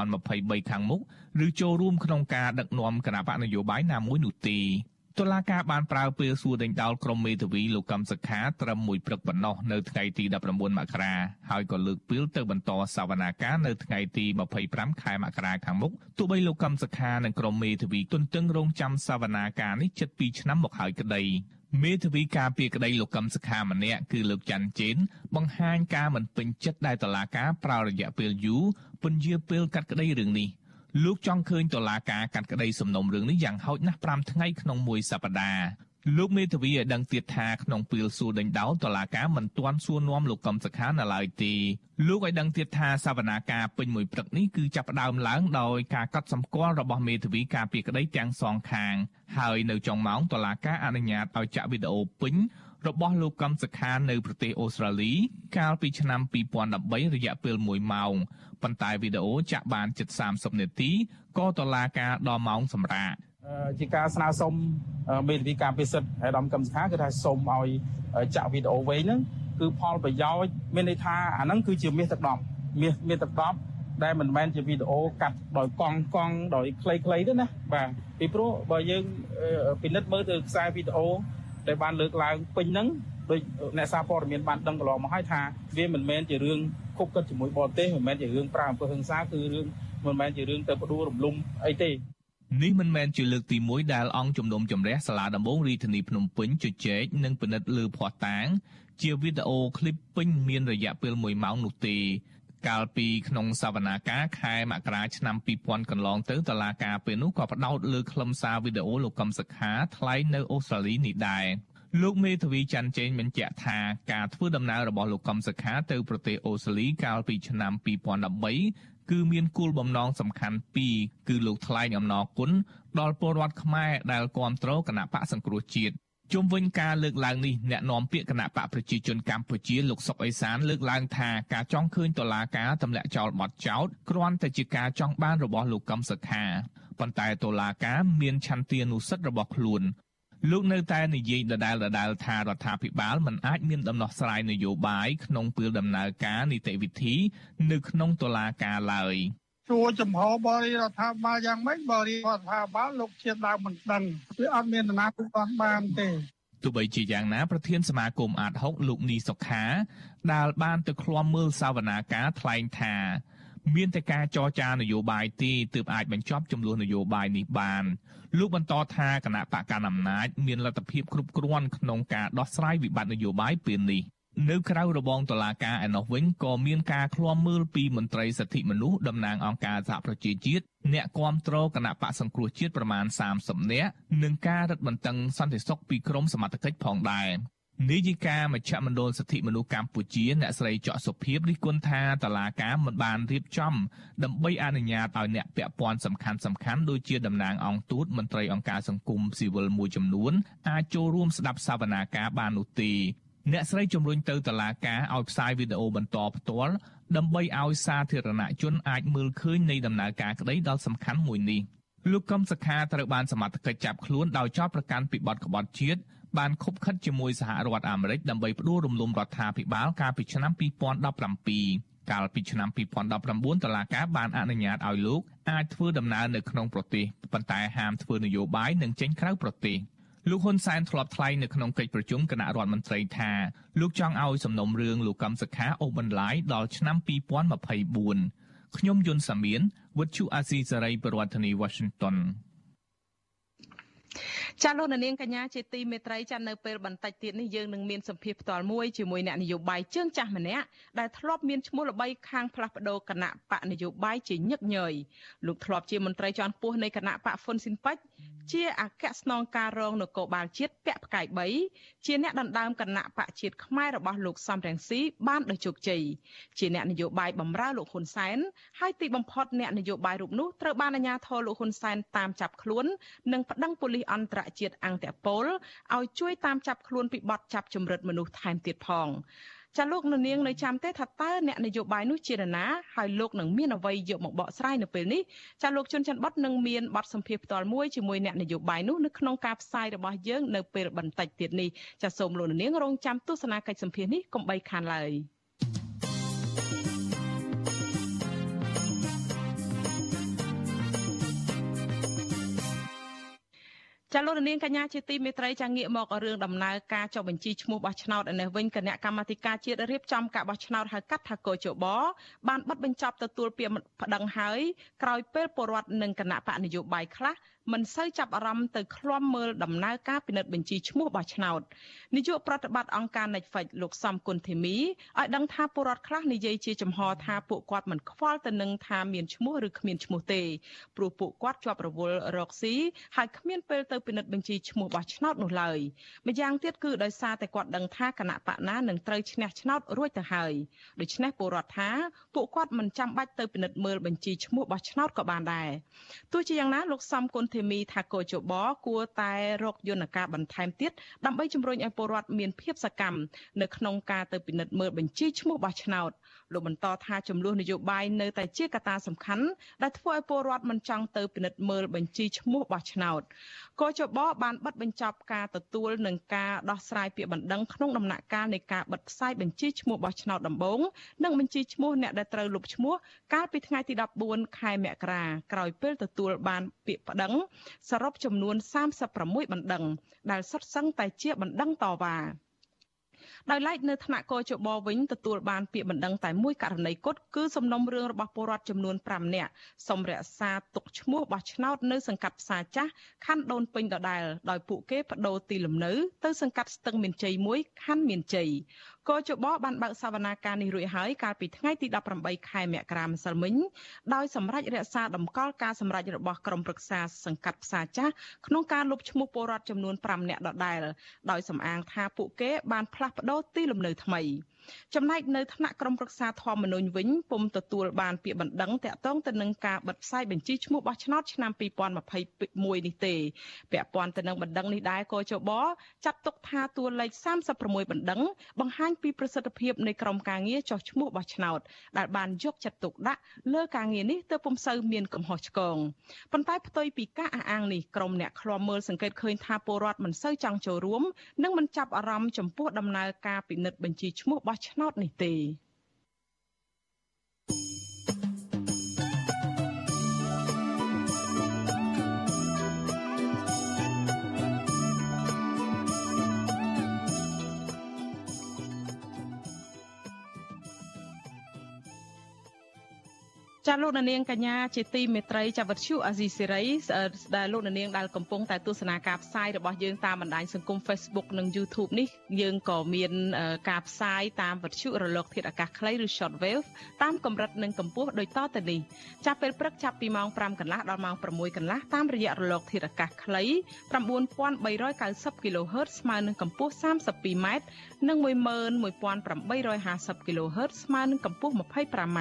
2023ខាងមុខឬចូលរួមក្នុងការដឹកនាំគណៈបកនយោបាយណាមួយនោះទេ តុលាការបានប្រើពេលសួរដេញដោលក្រុមមេធាវីលោកកឹមសុខាត្រឹមមួយព្រឹកប៉ុណ្ណោះនៅថ្ងៃទី19មករាហើយក៏លើកពីលទៅបន្តសវនាការនៅថ្ងៃទី25ខែមករាខាងមុខទោះបីលោកកឹមសុខានិងក្រុមមេធាវីទន្ទឹងរង់ចាំសវនាការនេះជិត2ឆ្នាំមកហើយក្តីមេធាវីការពីក្តីលោកកឹមសុខាម្នាក់គឺលោកច័ន្ទជេនបង្ហាញការមិនពេញចិត្តដែលតុលាការប្រើរយៈពេលយូរពន្យាពេលកាត់ក្តីរឿងនេះ។ លោកចង់ឃើញតុលាការកាត់ក្តីសំណុំរឿងនេះយ៉ាងហោចណាស់5ថ្ងៃក្នុងមួយសប្តាហ៍លោកមេធាវីឲ្យដឹងទៀតថាក្នុងពេលសួរដេញដោលតុលាការមិនទាន់សួរនាំលោកកំសខានៅឡើយទេលោកឲ្យដឹងទៀតថាសវនាការពេញមួយព្រឹកនេះគឺចាប់ផ្ដើមឡើងដោយការកត់សម្គាល់របស់មេធាវីការពីក្តីទាំងសងខាងហើយនៅចុងម៉ោងតុលាការអនុញ្ញាតឲ្យចាក់វីដេអូពេញ របស់លោកកំសខានៅប្រទេសអូស្ត្រាលី កាលពីឆ្នាំ2013រយៈពេល1ម៉ោងប៉ុន្តែវីដេអូចាក់បានជិត30នាទីក៏តឡាការដល់ម៉ោងសម្រាប់ជាការស្នើសុំមេធាវីការពិសិដ្ឋហើយដំកំសខាគឺថាសុំឲ្យចាក់វីដេអូវែងហ្នឹងគឺផលប្រយោជន៍មានន័យថាអាហ្នឹងគឺជាមាសទឹកដប់មាសមាសទឹកដប់ដែលមិនមែនជាវីដេអូកាត់ដោយកង់កង់ដោយខ្លីៗទេណាបាទពីព្រោះបើយើងពិនិត្យមើលទៅខ្សែវីដេអូ ដែលបានលើកឡើងពេញហ្នឹងដោយអ្នកសារព័ត៌មានបានដឹងកន្លងមកហើយថាវាមិនមែនជារឿងគប់កិតជាមួយបរទេសមិនមែនជារឿងប្រើអំពើហិង្សាគឺរឿងមិនមែនជារឿងទៅផ្ដួលរំលំអីទេនេះមិនមែនជាលើកទី1ដែលអង្គជំនុំជម្រះសាលាដំបងរាជធានីភ្នំពេញជជែកនិងពិនិត្យលើភ័ស្តុតាង ជាវីដេអូឃ្លីបពេញមានរយៈពេល1ម៉ោងនោះទេ កាលពីក្នុងសវនាការខែមករាឆ្នាំ2000កន្លងទៅតឡាការពេលនោះក៏ផ្ដោតលើខ្លឹមសារវីដេអូលោកកឹមសុខាថ្លែងនៅអូស្ត្រាលីនេះដែរលោកមេធាវីច័ន្ទជេងបញ្ជាក់ថាការធ្វើដំណើររបស់លោកកឹមសុខាទៅប្រទេសអូស្ត្រាលីកាលពីឆ្នាំ2013គឺមានគោលបំណងសំខាន់ពីរគឺលោកថ្លែងអំណរគុណដល់ពលរដ្ឋខ្មែរដែលគាំទ្រគណៈបកសង្គ្រោះជាតិ ជុំវិញការលើកឡើងនេះអ្នកនាំពាក្យគណៈបកប្រជាជនកម្ពុជាលោកសុកអេសានលើកឡើងថាការចង់ឃើញតុលាការទម្លាក់ចោលបទចោទគ្រាន់តែជាការចង់បានរបស់លោកកឹមសុខាប៉ុន្តែតុលាការមានឆន្ទានុសិទ្ធិរបស់ខ្លួនលោកនៅតែនិយាយដដែលដដែលថារដ្ឋាភិបាលមិនអាចមានដំណោះស្រាយនយោបាយក្នុងពេលដំណើរការនីតិវិធី នៅក្នុងតុលាការឡើយ សួរចំហបរិរដ្ឋាភិបាលយ៉ាងម៉េចបរិរដ្ឋាភិបាលលោកជាតិឡើងមិនដឹងវាអត់មានដំណាក់បានបានទេទោះបីជាយ៉ាងណាប្រធានសមាគមអាត6លោកនីសុខាដែលបានទៅឃ្លាំមើលសវនាការថ្លែងថាមានតែការចរចានយោបាយទេទើបអាចបញ្ចប់ចំនួននយោបាយនេះបានលោកបន្តថាគណៈបកកណ្ដាលអំណាចមានលទ្ធភាពគ្រប់គ្រាន់ក្នុងការដោះស្រាយវិបត្តិនយោបាយពេលនេះ នៅក្រៅរបងតុលាការឯណោះវិញក៏មានការឃ្លាំមើលពីមន្ត្រីសិទ្ធិមនុស្សតំណាងអង្គការសហប្រជាជាតិអ្នកគាំទ្រគណៈបកសង្គ្រោះជាតិប្រមាណ30នាក់និងការរឹតបន្តឹងសន្តិសុខពីក្រមសមត្ថកិច្ចផងដែរនាយិកាមជ្ឈមណ្ឌលសិទ្ធិមនុស្សកម្ពុជាអ្នកស្រីច័កសុភាពរិះគន់ថាតឡាការមិនបានរៀបចំ ដើម្បីអនុញ្ញាតឲ្យអ្នកពាក់ព័ន្ធសំខាន់សំខាន់ដូចជាតំណាងអង្គទូតមន្ត្រីអង្គការសង្គមស៊ីវិលមួយចំនួនអាចចូលរួមស្ដាប់សវនាការបាននោះទេ អ្នកស្រីជំរុញទៅតឡាការឲ្យផ្សាយវីដេអូបន្តផ្ទាល់ដើម្បីឲ្យសាធារណជនអាចមើលឃើញនៃដំណើរការក្តីដ៏សំខាន់មួយនេះលោកកឹមសុខាត្រូវបានសមត្ថកិច្ចចាប់ខ្លួនដោយចោទប្រកាន់ពីបទក្បត់ជាតិបានខົບខិតជាមួយសហរដ្ឋអាមេរិកដើម្បីផ្ដួលរំលំរដ្ឋាភិបាលកាលពីឆ្នាំ2017កាលពីឆ្នាំ2019តឡាការបានអនុញ្ញាតឲ្យលោកអាចធ្វើដំណើរនៅក្នុងប្រទេសប៉ុន្តែហាមធ្វើនយោបាយនិងចេញក្រៅប្រទេស លោកហ៊ុនសែនធ្លាប់ថ្លែងនៅក្នុងកិច្ចប្រជុំគណៈរដ្ឋមន្ត្រីថាលោកចង់ឲ្យសំណុំរឿងលោកកឹមសុខាអូសបន្លាយដល់ឆ្នាំ2024ខ្ញុំយុនសាមៀនវិទ្យុអាស៊ីសេរីប្រធានាធិបតី Washington ចាលោកនាងកញ្ញាជាទីមេត្រីចានៅពេលបន្តិចទៀតនេះយើងនឹងមានសម្ភារផ្ទាល់មួយជាមួយអ្នកនយោបាយជើងចាស់ម្នាក់ដែលធ្លាប់មានឈ្មោះល្បីខាងផ្លាស់ប្ដូរគណៈបកនយោបាយជាញឹកញយលោកធ្លាប់ជាមន្ត្រីជាន់ខ្ពស់នៃគណៈបកហ្វុនស៊ីនប៉ិចជាអគ្គស្នងការរងនគរបាលជាតិពាក់ផ្កាយ3ជាអ្នកដណ្ដើមគណៈបកជាតិខ្មែររបស់លោកសំរងស៊ីបានដោយជោគជ័យជាអ្នកនយោបាយបម្រើលោកហ៊ុនសែនហើយទីបំផុតអ្នកនយោបាយរូបនោះត្រូវបានអាជ្ញាធរលោកហ៊ុនសែនតាមចាប់ខ្លួននិងប្តឹងប៉ូលីសអន្តរជាតិអង្គតពលឲ្យជួយតាមចាប់ខ្លួនពីបទចាប់ជំរិតមនុស្សថែមទៀតផងចាលោកនៅនាងនៅចាំទេថាតើអ្នកនយោបាយនោះជានរណាហើយលោកនឹងមានអ្វីយកមកបកស្រាយនៅពេលនេះចាលោកជុនច័ន្ទបតនឹងមានបទសម្ភាសផ្ទាល់មួយជាមួយអ្នកនយោបាយនោះនៅក្នុងការផ្សាយរបស់យើងនៅពេលបន្តិចទៀតនេះចាសូមលោកនៅនាងរងចាំទស្សនាកិច្ចសម្ភាសនេះកុំបីខានឡើយ ចាលោកនាងកញ្ញាជាទីមេត្រីចាងាកមករឿងដំណើរការចុះបញ្ជីឈ្មោះបោះឆ្នោតឯនេះវិញគណៈកម្មាធិការជាតិរៀបចំការបោះឆ្នោតហៅកាត់ថាកោជបបានបិទបញ្ចប់ទទួលពាក្យប្តឹងហើយក្រោយពេលពលរដ្ឋនិងគណៈបកនយោបាយខ្លះ មិនសូវចាប់អារម្មណ៍ទៅឃ្លាំមើលដំណើរការពិនិត្យបញ្ជីឈ្មោះបោះឆ្នោតនាយកប្រតិបត្តិអង្គការ Netflix លោកសំគុណធីមីឲ្យដឹងថាពលរដ្ឋខ្លះនិយាយជាចំហថាពួកគាត់មិនខ្វល់ទៅនឹងថាមានឈ្មោះឬគ្មានឈ្មោះទេព្រោះពួកគាត់ជាប់រវល់រកស៊ីហើយគ្មានពេលទៅពិនិត្យបញ្ជីឈ្មោះបោះឆ្នោតនោះឡើយម្យ៉ាងទៀតគឺដោយសារតែគាត់ដឹងថាគណៈបកណានឹងត្រូវឈ្នះឆ្នោតរួចទៅហើយដូច្នេះពលរដ្ឋថាពួកគាត់មិនចាំបាច់ទៅពិនិត្យមើលបញ្ជីឈ្មោះបោះឆ្នោតក៏បានដែរទោះជាយ៉ាងណាលោកសំគុណធីមីថាកោជបគួរតែរកយន្តការបន្ថែមទៀតដើម្បីជំរុញឲ្យពលរដ្ឋមានភាពសកម្មនៅក្នុងការទៅពិនិត្យមើលបញ្ជីឈ្មោះបោះឆ្នោត លោកបន្តថាចំនួននយោបាយនៅតែជាកត្តាសំខាន់ដែលធ្វើឲ្យពលរដ្ឋមិនចង់ទៅពិនិត្យមើលបញ្ជីឈ្មោះបោះឆ្នោតកោជបបានបិទបញ្ចប់ការទទួលនិងការដោះស្រាយពាក្យបណ្ដឹងក្នុងដំណាក់កាលនៃការបិទផ្សាយបញ្ជីឈ្មោះបោះឆ្នោតដំបូងនិងបញ្ជីឈ្មោះអ្នកដែលត្រូវលុបឈ្មោះកាលពីថ្ងៃទី14ខែមករាក្រោយពេលទទួលបានពាក្យប្តឹងសរុបចំនួន36បណ្ដឹងដែលសុទ្ធសឹងតែជាបណ្ដឹងតវ៉ា ដោយឡែកនៅថ្នាក់កោជបវិញទទួលបានពាក្យបណ្ដឹងតែមួយករណីគត់គឺសំណុំរឿងរបស់ពលរដ្ឋចំនួន5នាក់សូមរក្សាទុកឈ្មោះបោះឆ្នោតនៅសង្កាត់ផ្សារចាស់ខណ្ឌដូនពេញដដែលដោយពួកគេបដូរទីលំនៅទៅសង្កាត់ស្ទឹងមានជ័យមួយខណ្ឌមានជ័យ កោជបបានបើកសវនាការនេះរួចហើយកាលពីថ្ងៃទី18ខែមករាម្សិលមិញដោយសម្រេចរក្សាតម្កល់ការសម្រេចរបស់ក្រុមប្រឹក្សាសង្កាត់ផ្សារចាស់ក្នុងការលុបឈ្មោះពលរដ្ឋចំនួន5នាក់ដដែលដោយសំអាងថាពួកគេបានផ្លាស់ប្តូរទីលំនៅថ្មី។ ចំណែកនៅថ្នាក់ក្រមប្រឹក្សាធម្មនុញ្ញវិញពុំទទួលបានពាក្យបណ្ដឹងតាក់ទងទៅនឹងការបិទផ្សាយបញ្ជីឈ្មោះបោះឆ្នោតឆ្នាំ2021នេះទេពាក់ព័ន្ធទៅនឹងបណ្ដឹងនេះដែរកោជបចាត់ទុកថាតួលេខ36បណ្ដឹងបង្ហាញពីប្រសិទ្ធភាពនៃក្រមការងារចោះឈ្មោះបោះឆ្នោតដែលបានយកចិត្តទុកដាក់លើការងារនេះទើបពុំសូវមានកំហុសឆ្គងប៉ុន្តែផ្ទុយពីការអះអាងនេះក្រុមអ្នកឃ្លាំមើលសង្កេតឃើញថាពលរដ្ឋមិនសូវចង់ចូលរួមនិងមិនចាប់អារម្មណ៍ចំពោះដំណើរការពិនិត្យបញ្ជីឈ្មោះបោះឆ្នោតនេះទេ ចាលោកនាងកញ្ញាជាទីមេត្រីចាវັດឈូអាស៊ីសេរីដែលលោកនាងដែលកំពុងតែទស្សនាការផ្សាយរបស់យើងតាមបណ្ដាញសង្គម Facebook និង YouTube នេះយើងក៏មានការផ្សាយតាមវិទ្យុរលកធាតុអាកាសខ្លីឬ Shortwave តាមកម្រិតនិងកម្ពស់ដូចតទៅនេះចាប់ពេលព្រឹកចាប់ពីម៉ោង5កន្លះដល់ម៉ោង6កន្លះតាមរយៈរលកធាតុអាកាសខ្លី9390 kHz ស្មើនឹងកម្ពស់ 32m និង11850 kHz ស្មើនឹងកម្ពស់ 25m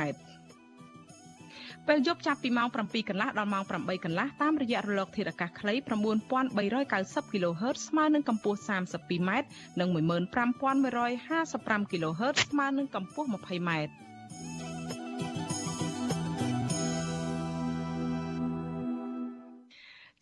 ពេលយប់ចាប់ពីម៉ោង7កន្លះដល់ម៉ោង8កន្លះតាមរយៈរលក ធាតុអាកាសខ្លី9390 kHz ស្មើនឹងកម្ពស់ 32m និង15155 kHz ស្មើនឹងកម្ពស់ 20m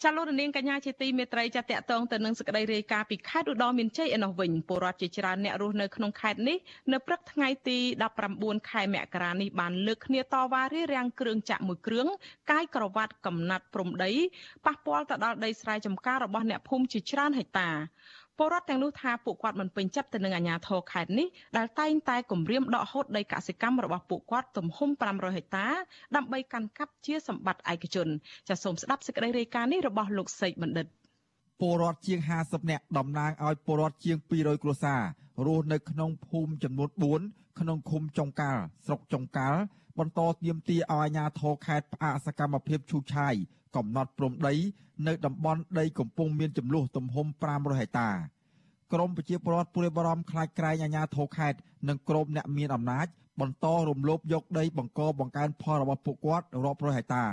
ចាលោករនាងកញ្ញាជាទីមេត្រីចាតកតងទៅនឹងសេចក្តីរាយការណ៍ពីខេត្តឧត្តរមានជ័យឯនោះវិញពលរដ្ឋជាច្រើនអ្នករស់នៅក្នុងខេត្តនេះនៅព្រឹកថ្ងៃទី19ខែមករានេះបានលើកគ្នាតវ៉ារារាំងគ្រឿងចាក់មួយគ្រឿងកាយក្រវ៉ាត់កំណាត់ព្រំដីប៉ះពាល់ទៅដល់ដីស្រែចម្ការរបស់អ្នកភូមិជាច្រើនហិកតា ពលរដ្ឋទាំងនោះថាពួកគាត់មិនពេញចិត្តទៅនឹងអាជ្ញាធរខេត្តនេះដែលតែងតែគម្រាមដកហូតដីកសិកម្មរបស់ពួកគាត់ទំហំ500ហិកតាដើម្បីកាន់កាប់ជាសម្បត្តិឯកជនចាសសូមស្ដាប់សេចក្តីរាយការណ៍នេះរបស់លោកសេកបណ្ឌិតពលរដ្ឋជាង50នាក់តំណាងឲ្យពលរដ្ឋជាង200គ្រួសាររស់នៅក្នុងភូមិចំនួន4ក្នុងឃុំចុងកាល់ស្រុកចុងកាល់បន្តទាមទារឲ្យអាជ្ញាធរខេត្តផ្អាកសកម្មភាពឈូសឆាយ កំណត់ព្រំដីនៅតំបន់ដីកំពុងមានចំនួនទំហំ500ហិកតាក្រមប្រជាពលរដ្ឋព្រួយបារម្ភខ្លាចក្រែងអាជ្ញាធរខេត្តនិងក្រមអ្នកមានអំណាចបន្តរំលោភយកដីបង្កបង្កើនផលរបស់ពួកគាត់រាប់រយហិកតា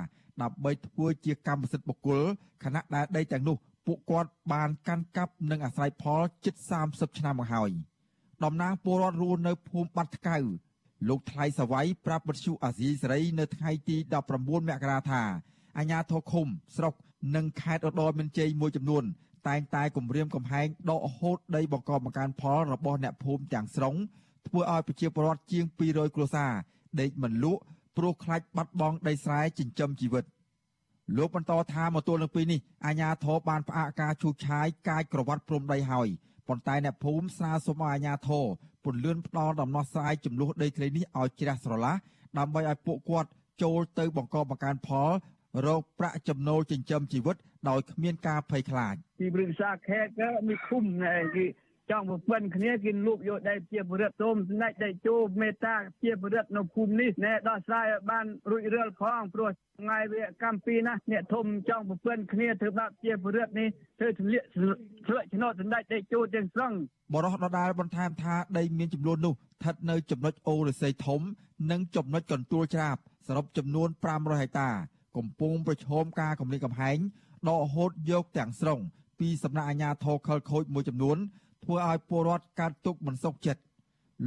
ដើម្បីធ្វើជាកម្មសិទ្ធិបុគ្គលខណៈដែលដីទាំងនោះពួកគាត់បានកាន់កាប់និងអាស្រ័យផលជិត30ឆ្នាំមកហើយតំណាងពលរដ្ឋរស់នៅភូមិបាត់ថ្កៅលោកថ្លៃសវ័យប្រាប់បទសុអាស៊ីសេរីនៅថ្ងៃទី19មករាថា អាជ្ញាធរឃុំ ស្រុកនិងខេត្តឧត្តរមានជ័យមួយចំនួន តែងតែគម្រាមកំហែងដកហូតដីបង្កបង្កើនផលរបស់អ្នកភូមិទាំងស្រុងធ្វើឲ្យប្រជាពលរដ្ឋជាង200គ្រួសារដេកមិនលក់ព្រោះខ្លាចបាត់បង់ដីស្រែចិញ្ចឹមជីវិតលោកបន្តថាមកទល់នឹងពេលនេះអាជ្ញាធរបានផ្អាកការឈូសឆាយកាយក្រវ៉ាត់ព្រំដីហើយប៉ុន្តែអ្នកភូមិស្នើសុំឲ្យអាជ្ញាធរពន្លឿនផ្ដល់ដំណោះស្រាយចំនួនដីធ្លីនេះឲ្យជ្រះស្រឡះដើម្បីឲ្យពួកគាត់ចូលទៅបង្កបង្កើនផល រកប្រាក់ចំណូលចិញ្ចឹមជីវិតដោយគ្មានការភ័យខ្លាចពីព្រឹក្សាខេត្តក៏មានឃុំណែគេចង់ប្រពន្ធគ្នាគេលូកយកដីជាបរិទ្ធសូមស្ដេចដីជោមេត្តាជាបរិទ្ធនៅភូមិនេះណែដោះស្រាយឲ្យបានរួចរាល់ផងព្រោះថ្ងៃវាកម្មពីណាអ្នកធំចង់ប្រពន្ធគ្នាធ្វើបាបជាបរិទ្ធនេះធ្វើធ្លាក់ធ្លាក់ឆ្នោតស្ដេចដីជោទាំងស្រុងបរោះដដាលបន្ថែមថាដីមានចំនួននោះស្ថិតនៅចំណុចអូរស័យធំ និងចំណុចកន្ទួលច្រាបសរុបចំនួន500ហិកតា កំពុងប្រឈមការគម្រាមកំហែងដកហូតយកទាំងស្រុងពីសំណាក់អាជ្ញាធរខលខូចមួយចំនួនធ្វើឲ្យពលរដ្ឋកើតទុកមិនសុខចិត្ត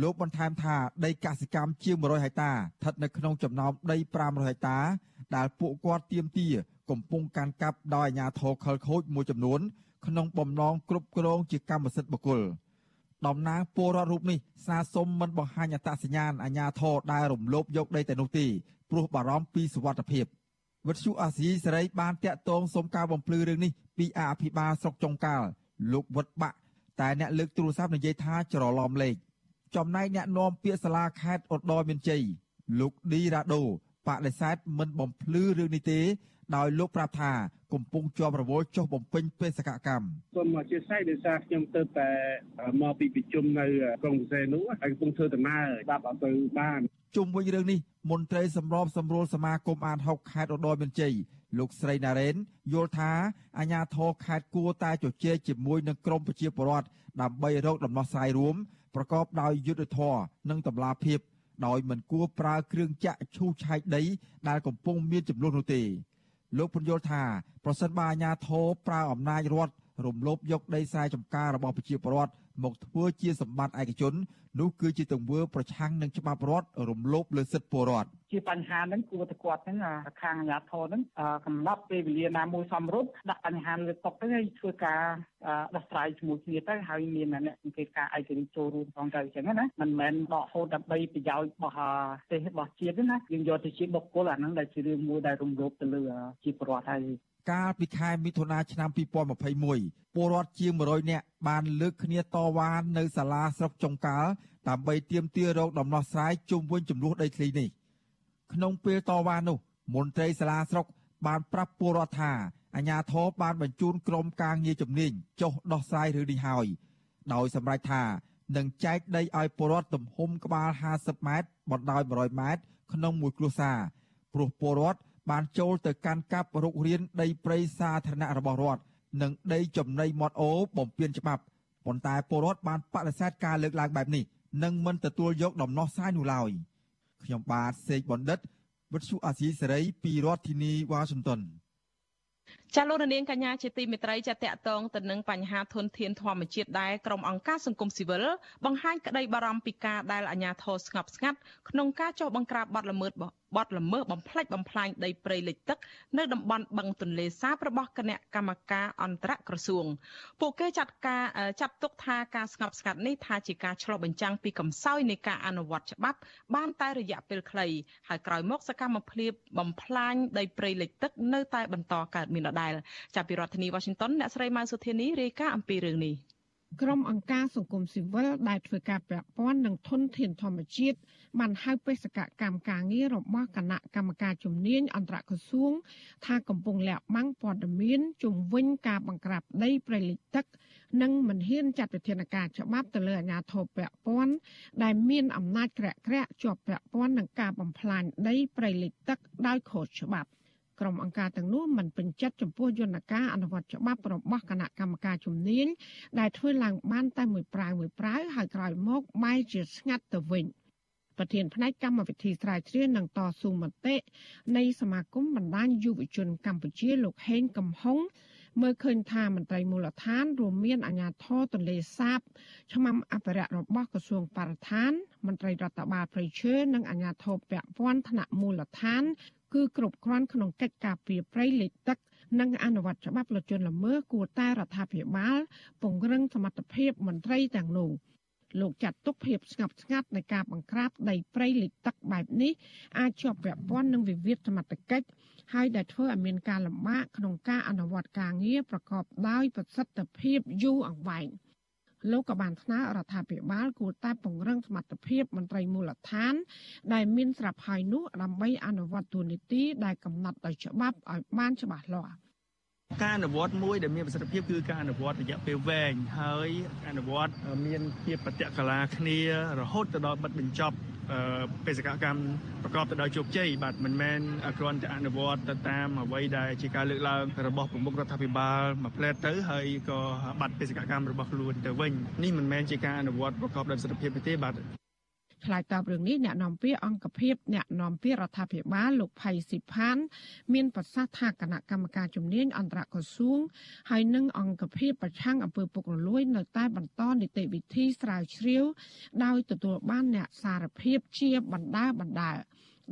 លោកបន្ថែមថាដីកសិកម្មជាង100ហិកតាស្ថិតនៅក្នុងចំណោមដី500ហិកតាដែលពួកគាត់ទាមទារកំពុងកាន់កាប់ដោយអាជ្ញាធរខលខូចមួយចំនួន ក្នុងបំណងគ្រប់គ្រងជាកម្មសិទ្ធិបុគ្គលតំណាងពលរដ្ឋរូបនេះសាសុំមិនបង្ហាញអត្តសញ្ញាណអាជ្ញាធរដែលរំលោភយកដីតែនោះទេព្រោះបារម្ភពីសុវត្ថិភាព វិទ្យុអាស៊ីសេរីបានតាក់ទងសុំការបំភ្លឺរឿងនេះពីអភិបាលស្រុកចុងកាល់លោកវុតបាក់តែអ្នកលើកទូរស័ព្ទនិយាយថាច្រឡំលេខចំណែកអ្នកនាំពាក្យសាលាខេត្តឧត្តរមានជ័យលោកឌីរ៉ាដូបដិសេធមិនបំភ្លឺរឿងនេះទេដោយលោកប្រាប់ថាកំពុងជាប់រវល់ចុះបំពេញបេសកកម្មសូមអធិស្ឋានដោយសារខ្ញុំទៅតែមកពីប្រជុំនៅក្រុងពិសេសនោះហើយកំពុងធ្វើដំណើរស្ដាប់អត់ទៅបាន ជុំវិញរឿងនេះមន្ត្រីសម្របសម្រួលសមាគមអាត6ខេត្តឧត្តរមានជ័យលោកស្រីណារ៉េនយល់ថាអាញាធរខេត្តគួរតែជជែកជាមួយនឹងក្រមប្រជាពលរដ្ឋដើម្បីរកដំណោះស្រាយរួមប្រកបដោយយុត្តិធម៌និងតម្លាភាពដោយមិនគួរប្រើគ្រឿងចាក់ឈូសឆាយដីដែលកំពុងមានចំនួននោះទេលោកពន្យល់ថាប្រសិនបើអាជ្ញាធរប្រើអំណាចរដ្ឋរំលោភយកដីស្រែចម្ការរបស់ប្រជាពលរដ្ឋ មកធ្វើជាសម្បត្តិឯកជននោះគឺជាទង្វើប្រឆាំងនឹងច្បាប់រដ្ឋរំលោភលើសិទ្ធិពលរដ្ឋជាបញ្ហាហ្នឹងគួរតែគាត់ហ្នឹងខាងអាជ្ញាធរហ្នឹងកំណត់ពេលវេលាណាមួយសមរម្យដាក់បញ្ហាលើតុទៅហើយធ្វើការដោះស្រាយជាមួយគ្នាទៅហើយមានអ្នកសង្កេតការឯករាជ្យចូលរួមផងទៅអញ្ចឹងណាមិនមែនដកហូតដើម្បីប្រយោជន៍របស់ប្រទេសរបស់ជាតិទេណាយើងយកទៅជាបុគ្គលអាហ្នឹងដែលជារឿងមួយដែលរំលោភទៅលើជាប្រវត្តិហើយ កាលពីខែមិថុនាឆ្នាំ2021ពលរដ្ឋជាង100នាក់បានលើកគ្នាតវ៉ានៅសាលាស្រុកចុងកាល់ដើម្បីទាមទាររកដំណោះស្រាយជុំវិញចំនួនដីធ្លីនេះក្នុងពេលតវ៉ានោះមន្ត្រីសាលាស្រុកបានប្រាប់ពលរដ្ឋថាអាជ្ញាធរបានបញ្ជូនក្រុមការងារជំនាញចុះដោះស្រាយរឿងនេះហើយដោយសម្រេចថានឹងចែកដីឲ្យពលរដ្ឋទំហំក្បាល50ម៉ែត្របណ្ដោយ100ម៉ែត្រក្នុងមួយគ្រួសារព្រោះពលរដ្ឋ បានចូលទៅកាន់កាប់រុករៀនដីព្រៃសាធារណៈរបស់រដ្ឋនិងដីចំណីមាត់អូបំពេញច្បាប់ប៉ុន្តែពលរដ្ឋបានបដិសេធការលើកឡើងបែបនេះនិងមិនទទួលយកដំណោះស្រាយនោះឡើយខ្ញុំបាទសេកបណ្ឌិតវិទ្យុអាស៊ីសេរីពីរដ្ឋធានីវ៉ាស៊ីនតោន ចាលោកនាងកញ្ញាជាទីមេត្រីចាតកតងទៅនឹងបញ្ហាធនធានធម្មជាតិដែលក្រុមអង្គការសង្គមស៊ីវិលបង្ហាញក្តីបារម្ភពីការដែលអាជ្ញាធរស្ងប់ស្ងាត់ក្នុងការចុះបង្ក្រាបបទល្មើសបទល្មើសបំផ្លិចបំផ្លាញដីព្រៃលិចទឹកនៅតំបន់បឹងទន្លេសាបរបស់គណៈកម្មការអន្តរក្រសួងពួកគេចាត់ការចាត់ទុកថាការស្ងប់ស្ងាត់នេះថាជាការឆ្លុះបញ្ចាំងពីកំសោយនៃការអនុវត្តច្បាប់ បានតែរយៈពេលខ្លីហើយក្រោយមកសកម្មភាពបំផ្លាញដីព្រៃលិចទឹកនៅតែបន្តកើតមានដដែលចាប់ពីរដ្ឋធានី Washington អ្នកស្រីម៉ៅសុធានីរាយការណ៍អំពីរឿងនេះក្រុមអង្គការសង្គមស៊ីវិលដែលធ្វើការពាក់ព័ន្ធនឹងធនធានធម្មជាតិបានហៅបេសកកម្មការងាររបស់គណៈកម្មការជំនាញអន្តរក្រសួង ថាកំពុងលាក់បាំងព័ត៌មានជំវិញការបង្ក្រាបដីព្រៃលិចទឹក និងមិនហ៊ានចាត់វិធានការច្បាប់ទៅលើអាជ្ញាធរពាក់ព័ន្ធដែលមានអំណាចក្រាក់ក្រាក់ជាប់ពាក់ព័ន្ធនឹងការបំផ្លាញដីព្រៃលិចទឹកដោយខុសច្បាប់ ក្រុមអង្គការទាំងនោះមិនពេញចិត្តចំពោះយន្តការអនុវត្តច្បាប់របស់គណៈកម្មការជំនាញដែលធ្វើឡើងបានតែមួយប្រាវមួយប្រាវហើយក្រោយមកបែរជាស្ងាត់ទៅវិញ។ប្រធានផ្នែកកម្មវិធីស្រាវជ្រាវនិងតស៊ូមតិនៃសមាគមបណ្ដាញយុវជនកម្ពុជាលោកហេងកំហុងមើលឃើញថាមន្ត្រីមូលដ្ឋានរួមមានអាជ្ញាធរទន្លេសាបឆ្មាំអភិរក្សរបស់ក្រសួងបរិស្ថាន មន្ត្រីរដ្ឋបាលព្រៃឈើនិងអាជ្ញាធរពាក់ព័ន្ធថ្នាក់មូលដ្ឋាន គឺគ្រប់គ្រាន់ក្នុងកិច្ចការពារព្រៃលិចទឹកនិងអនុវត្តច្បាប់លជនល្មើសគួរតែរដ្ឋាភិបាល ពង្រឹងសមត្ថភាពមន្ត្រីទាំងនោះ។លោកចាត់ទុកភាពស្ងប់ស្ងាត់នៃការបង្ក្រាបដីព្រៃលិចទឹកបែបនេះអាចជាប់ពាក់ព័ន្ធនឹងវិវាទសមត្ថកិច្ចហើយដែលធ្វើឲ្យមានការលំបាកក្នុងការអនុវត្តការងារប្រកបដោយប្រសិទ្ធភាពយូរអង្វែង លោកក៏បានថ្នើរដ្ឋាភិបាលគួរតែពង្រឹងសមត្ថភាពមន្ត្រីមូលដ្ឋាន ដែលមានស្រាប់ហើយនោះដើម្បីអនុវត្តទូនីតិដែលកំណត់ដោយច្បាប់ឲ្យបានច្បាស់លាស់ ការអនុវត្តមួយដែលមានប្រសិទ្ធភាពគឺការអនុវត្តរយៈពេលវែងហើយអនុវត្តមានភាពបតិកលាគ្នារហូតទៅដល់បិទបញ្ចប់បេសកកម្មប្រកបទៅដោយជោគជ័យបាទមិនមែនគ្រាន់តែអនុវត្តទៅតាមអ្វីដែលជាការលើកឡើងរបស់ប្រមុខរដ្ឋាភិបាលមួយផ្លែតទៅហើយក៏បាត់បេសកកម្មរបស់ខ្លួនទៅវិញនេះមិនមែនជាការអនុវត្តប្រកបដោយប្រសិទ្ធភាពទេបាទ ឆ្លើយតបរឿងនេះអ្នកនាំពាក្យអង្គភាពអ្នកនាំពាក្យរដ្ឋាភិបាលលោកផៃស៊ីផាន មានប្រសាសន៍ថាគណៈកម្មការជំនាញអន្តរក្រសួងហើយនិងអង្គភាពប្រឆាំងអំពើពុករលួយ នៅតែបន្តនីតិវិធីស្រាវជ្រាវ ដោយទទួលបានអ្នកសារភាពជាបណ្ដាបណ្ដា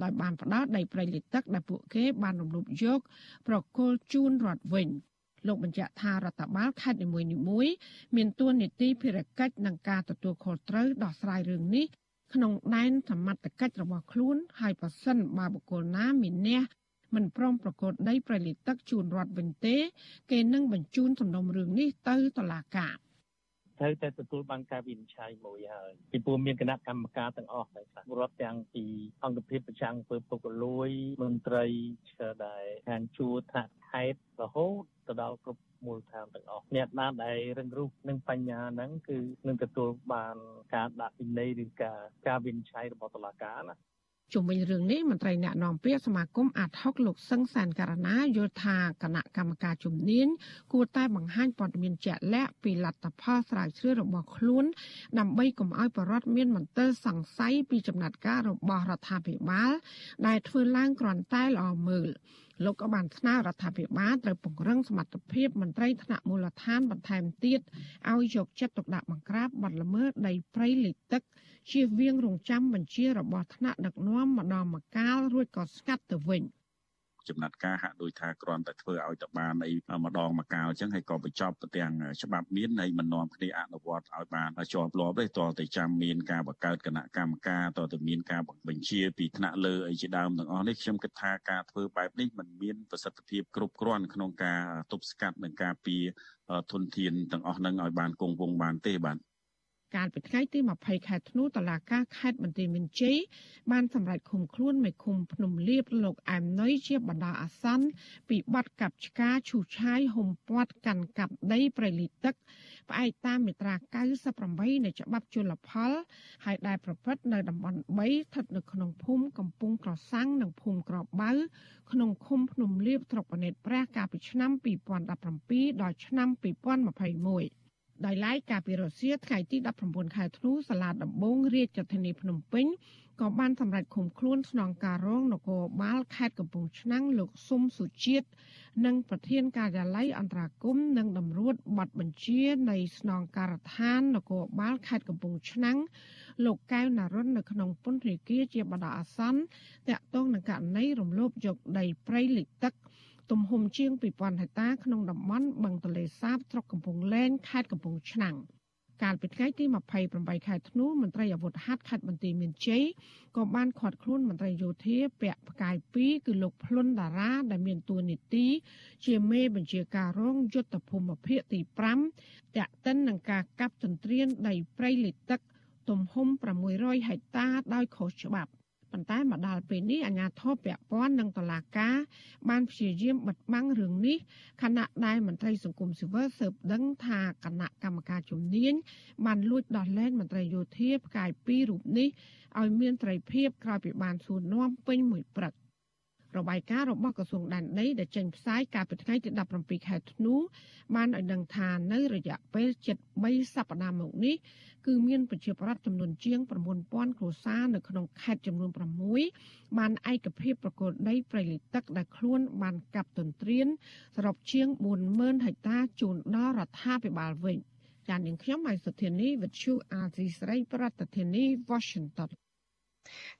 ដោយបានផ្ដោតដីព្រៃលិចទឹកដែលពួកគេបានរំលោភយក ប្រគល់ជូនរដ្ឋវិញលោកបញ្ជាក់ថារដ្ឋបាលខេត្តនីមួយៗមានទួនាទីភារកិច្ចនឹងការទទួលខុសត្រូវដោះស្រាយរឿងនេះ ក្នុងដែនសមត្ថកិច្ចរបស់ខ្លួន ហើយប្រសិនបើបុគ្គលណាមានអ្នកមិនព្រមប្រកួតដីប្រលិទឹកជូនរដ្ឋវិញទេ គេនឹងបញ្ជូនសំណុំរឿងនេះទៅតុលាការត្រូវតែទទួលបានការវិនិច្ឆ័យមួយហើយពីព្រោះមានគណៈកម្មការទាំងអស់ហើយខ្លះរដ្ឋទាំងពីអង្គភាពប្រចាំពើពុកលួយមន្ត្រីដែលខាងជួរថ្នាក់ខេត្តរហូតទៅដល់គ្រប់ មូលដ្ឋានទាំងអស់អ្នកណាដែលរឹងរូសនឹងបញ្ញាហ្នឹងគឺនឹងទទួលបានការដាក់ពិន័យឬការការវិនិច្ឆ័យរបស់តុលាការណាជុំវិញរឿងនេះមន្ត្រីអ្នកនាំពាក្យសមាគមអាត60លោកសឹងសានករណាយល់ថាគណៈកម្មការជំនាញគួរតែបង្ហាញព័ត៌មានជាក់លាក់ពីលទ្ធផលស្រាវជ្រាវរបស់ខ្លួនដើម្បីកុំឲ្យបរដ្ឋមានមន្ទិលសង្ស័យពីចំណាត់ការរបស់រដ្ឋាភិបាលដែលធ្វើឡើងគ្រាន់តែល្អមើល លោកក៏បានស្នើរដ្ឋាភិបាលត្រូវពង្រឹងសមត្ថភាពមន្ត្រីថ្នាក់មូលដ្ឋានបន្ថែមទៀតឲ្យយកចិត្តទុកដាក់បង្ក្រាបបទល្មើសដីព្រៃលិចទឹកជៀសវាងរងចាំបញ្ជារបស់ថ្នាក់ដឹកនាំម្ដងម្កាលរួចក៏ស្ងាត់ទៅវិញ។ ចំណាត់ការហាក់ដូចថាគ្រាន់តែធ្វើឲ្យតបានអីម្ដងម្កាលអញ្ចឹងហើយក៏បញ្ចប់ទៅទាំងច្បាប់មានហើយមិននាំគ្នាអនុវត្តឲ្យបានជាប់លាប់ទេតតែចាំមានការបង្កើតគណៈកម្មការតតែមានការបញ្ជាពីថ្នាក់លើអីជាដើមទាំងអស់នេះខ្ញុំគិតថាការធ្វើបែបនេះมันមានប្រសិទ្ធភាពគ្រប់គ្រាន់ក្នុងការទប់ស្កាត់និងការពារធនធានទាំងអស់នឹងឲ្យបានគង់វង្សបានទេបាទ កាលពីថ្ងៃទី20ខែធ្នូតុលាការខេត្តបន្ទាយមានជ័យបានសម្រេចឃុំខ្លួនមេឃុំភ្នំលៀបលោកអែមណុយជាបណ្ដោះអាសន្នពីបទកាប់ឆ្ការឈូសឆាយហុំព័ទ្ធកាន់កាប់ដីប្រៃលីទឹកផ្អែកតាមមាត្រា98នៃច្បាប់ជលផល ហើយដែលប្រព្រឹត្តនៅតំបន់3ស្ថិតនៅក្នុងភូមិកំពង់ក្រសាំងនិងភូមិក្របបៅក្នុងឃុំភ្នំលៀបស្រុកបណិតព្រះកាលពីឆ្នាំ2017ដល់ឆ្នាំ2021 ដោយឡែកកាលពីរសៀលថ្ងៃទី19ខែធ្នូសាលាដំបងរាជធានីភ្នំពេញក៏បានសម្រេចឃុំខ្លួនស្នងការរងនគរបាលខេត្តកំពង់ឆ្នាំងលោកស៊ុំសុជាតិនិងប្រធានការិយាល័យអន្តរាគមនិងតម្រួតប័ណ្ណបញ្ជានៃស្នងការដ្ឋាននគរបាលខេត្តកំពង់ឆ្នាំងលោកកែវណារុននៅក្នុងពន្ធនាគារជាបណ្ដោះអាសន្នតាក់ទងនឹងករណីរំលោភយកដីព្រៃលិចទឹក ទំហំជាង2000ហិកតាក្នុងតំបន់បឹងទន្លេសាបស្រុកកំពង់លែងខេត្តកំពង់ឆ្នាំងកាលពីថ្ងៃទី28ខែធ្នូមន្ត្រីអាវុធហត្ថខេត្តបន្ទាយមានជ័យក៏បានឃាត់ខ្លួនមន្ត្រីយោធាពាក់ផ្កាយ2គឺលោកភ្លុនតារាដែលមានតួនាទី ជាមេបញ្ជាការរងយុទ្ធភូមិភាគទី5តាក់ទិននឹងការកាប់ទន្ទ្រានដីព្រៃលិចទឹក ទំហំ600ហិកតាដោយខុសច្បាប់ ប៉ុន្តែមកដល់ពេលនេះអាជ្ញាធរពាក់ព័ន្ធនិងតុលាការបានព្យាយាមបិទបាំងរឿងនេះខណៈដែលមន្ត្រីសង្គមស៊ីវិលស៊ើបដឹងថាគណៈកម្មការជំនាញបានលួចដោះលែងមន្ត្រីយោធាផ្កាយពីររូបនេះឲ្យមានត្រីភាពក្រោយពីបានសួរនាំពេញមួយព្រឹក។ របាយការណ៍របស់ក្រសួងដែនដីដែលចេញផ្សាយកាលពីថ្ងៃទី17ខែធ្នូបានឲ្យដឹងថានៅរយៈពេល73សប្តាហ៍មកនេះគឺមានប្រជាប្រដ្ឋចំនួនជាង9000គ្រួសារនៅក្នុងខេត្តចំនួន6បានឯកភាពប្រកួតដីប្រៃលិទឹកដែលខ្លួនបានកាប់ទន្ទ្រានសរុបជាង40000ហិកតាជូនដល់រដ្ឋាភិបាលវិញចាននាងខ្ញុំហៃសុធានីវិទ្យុអាស៊ីស្រីប្រធានាធិបតី Washington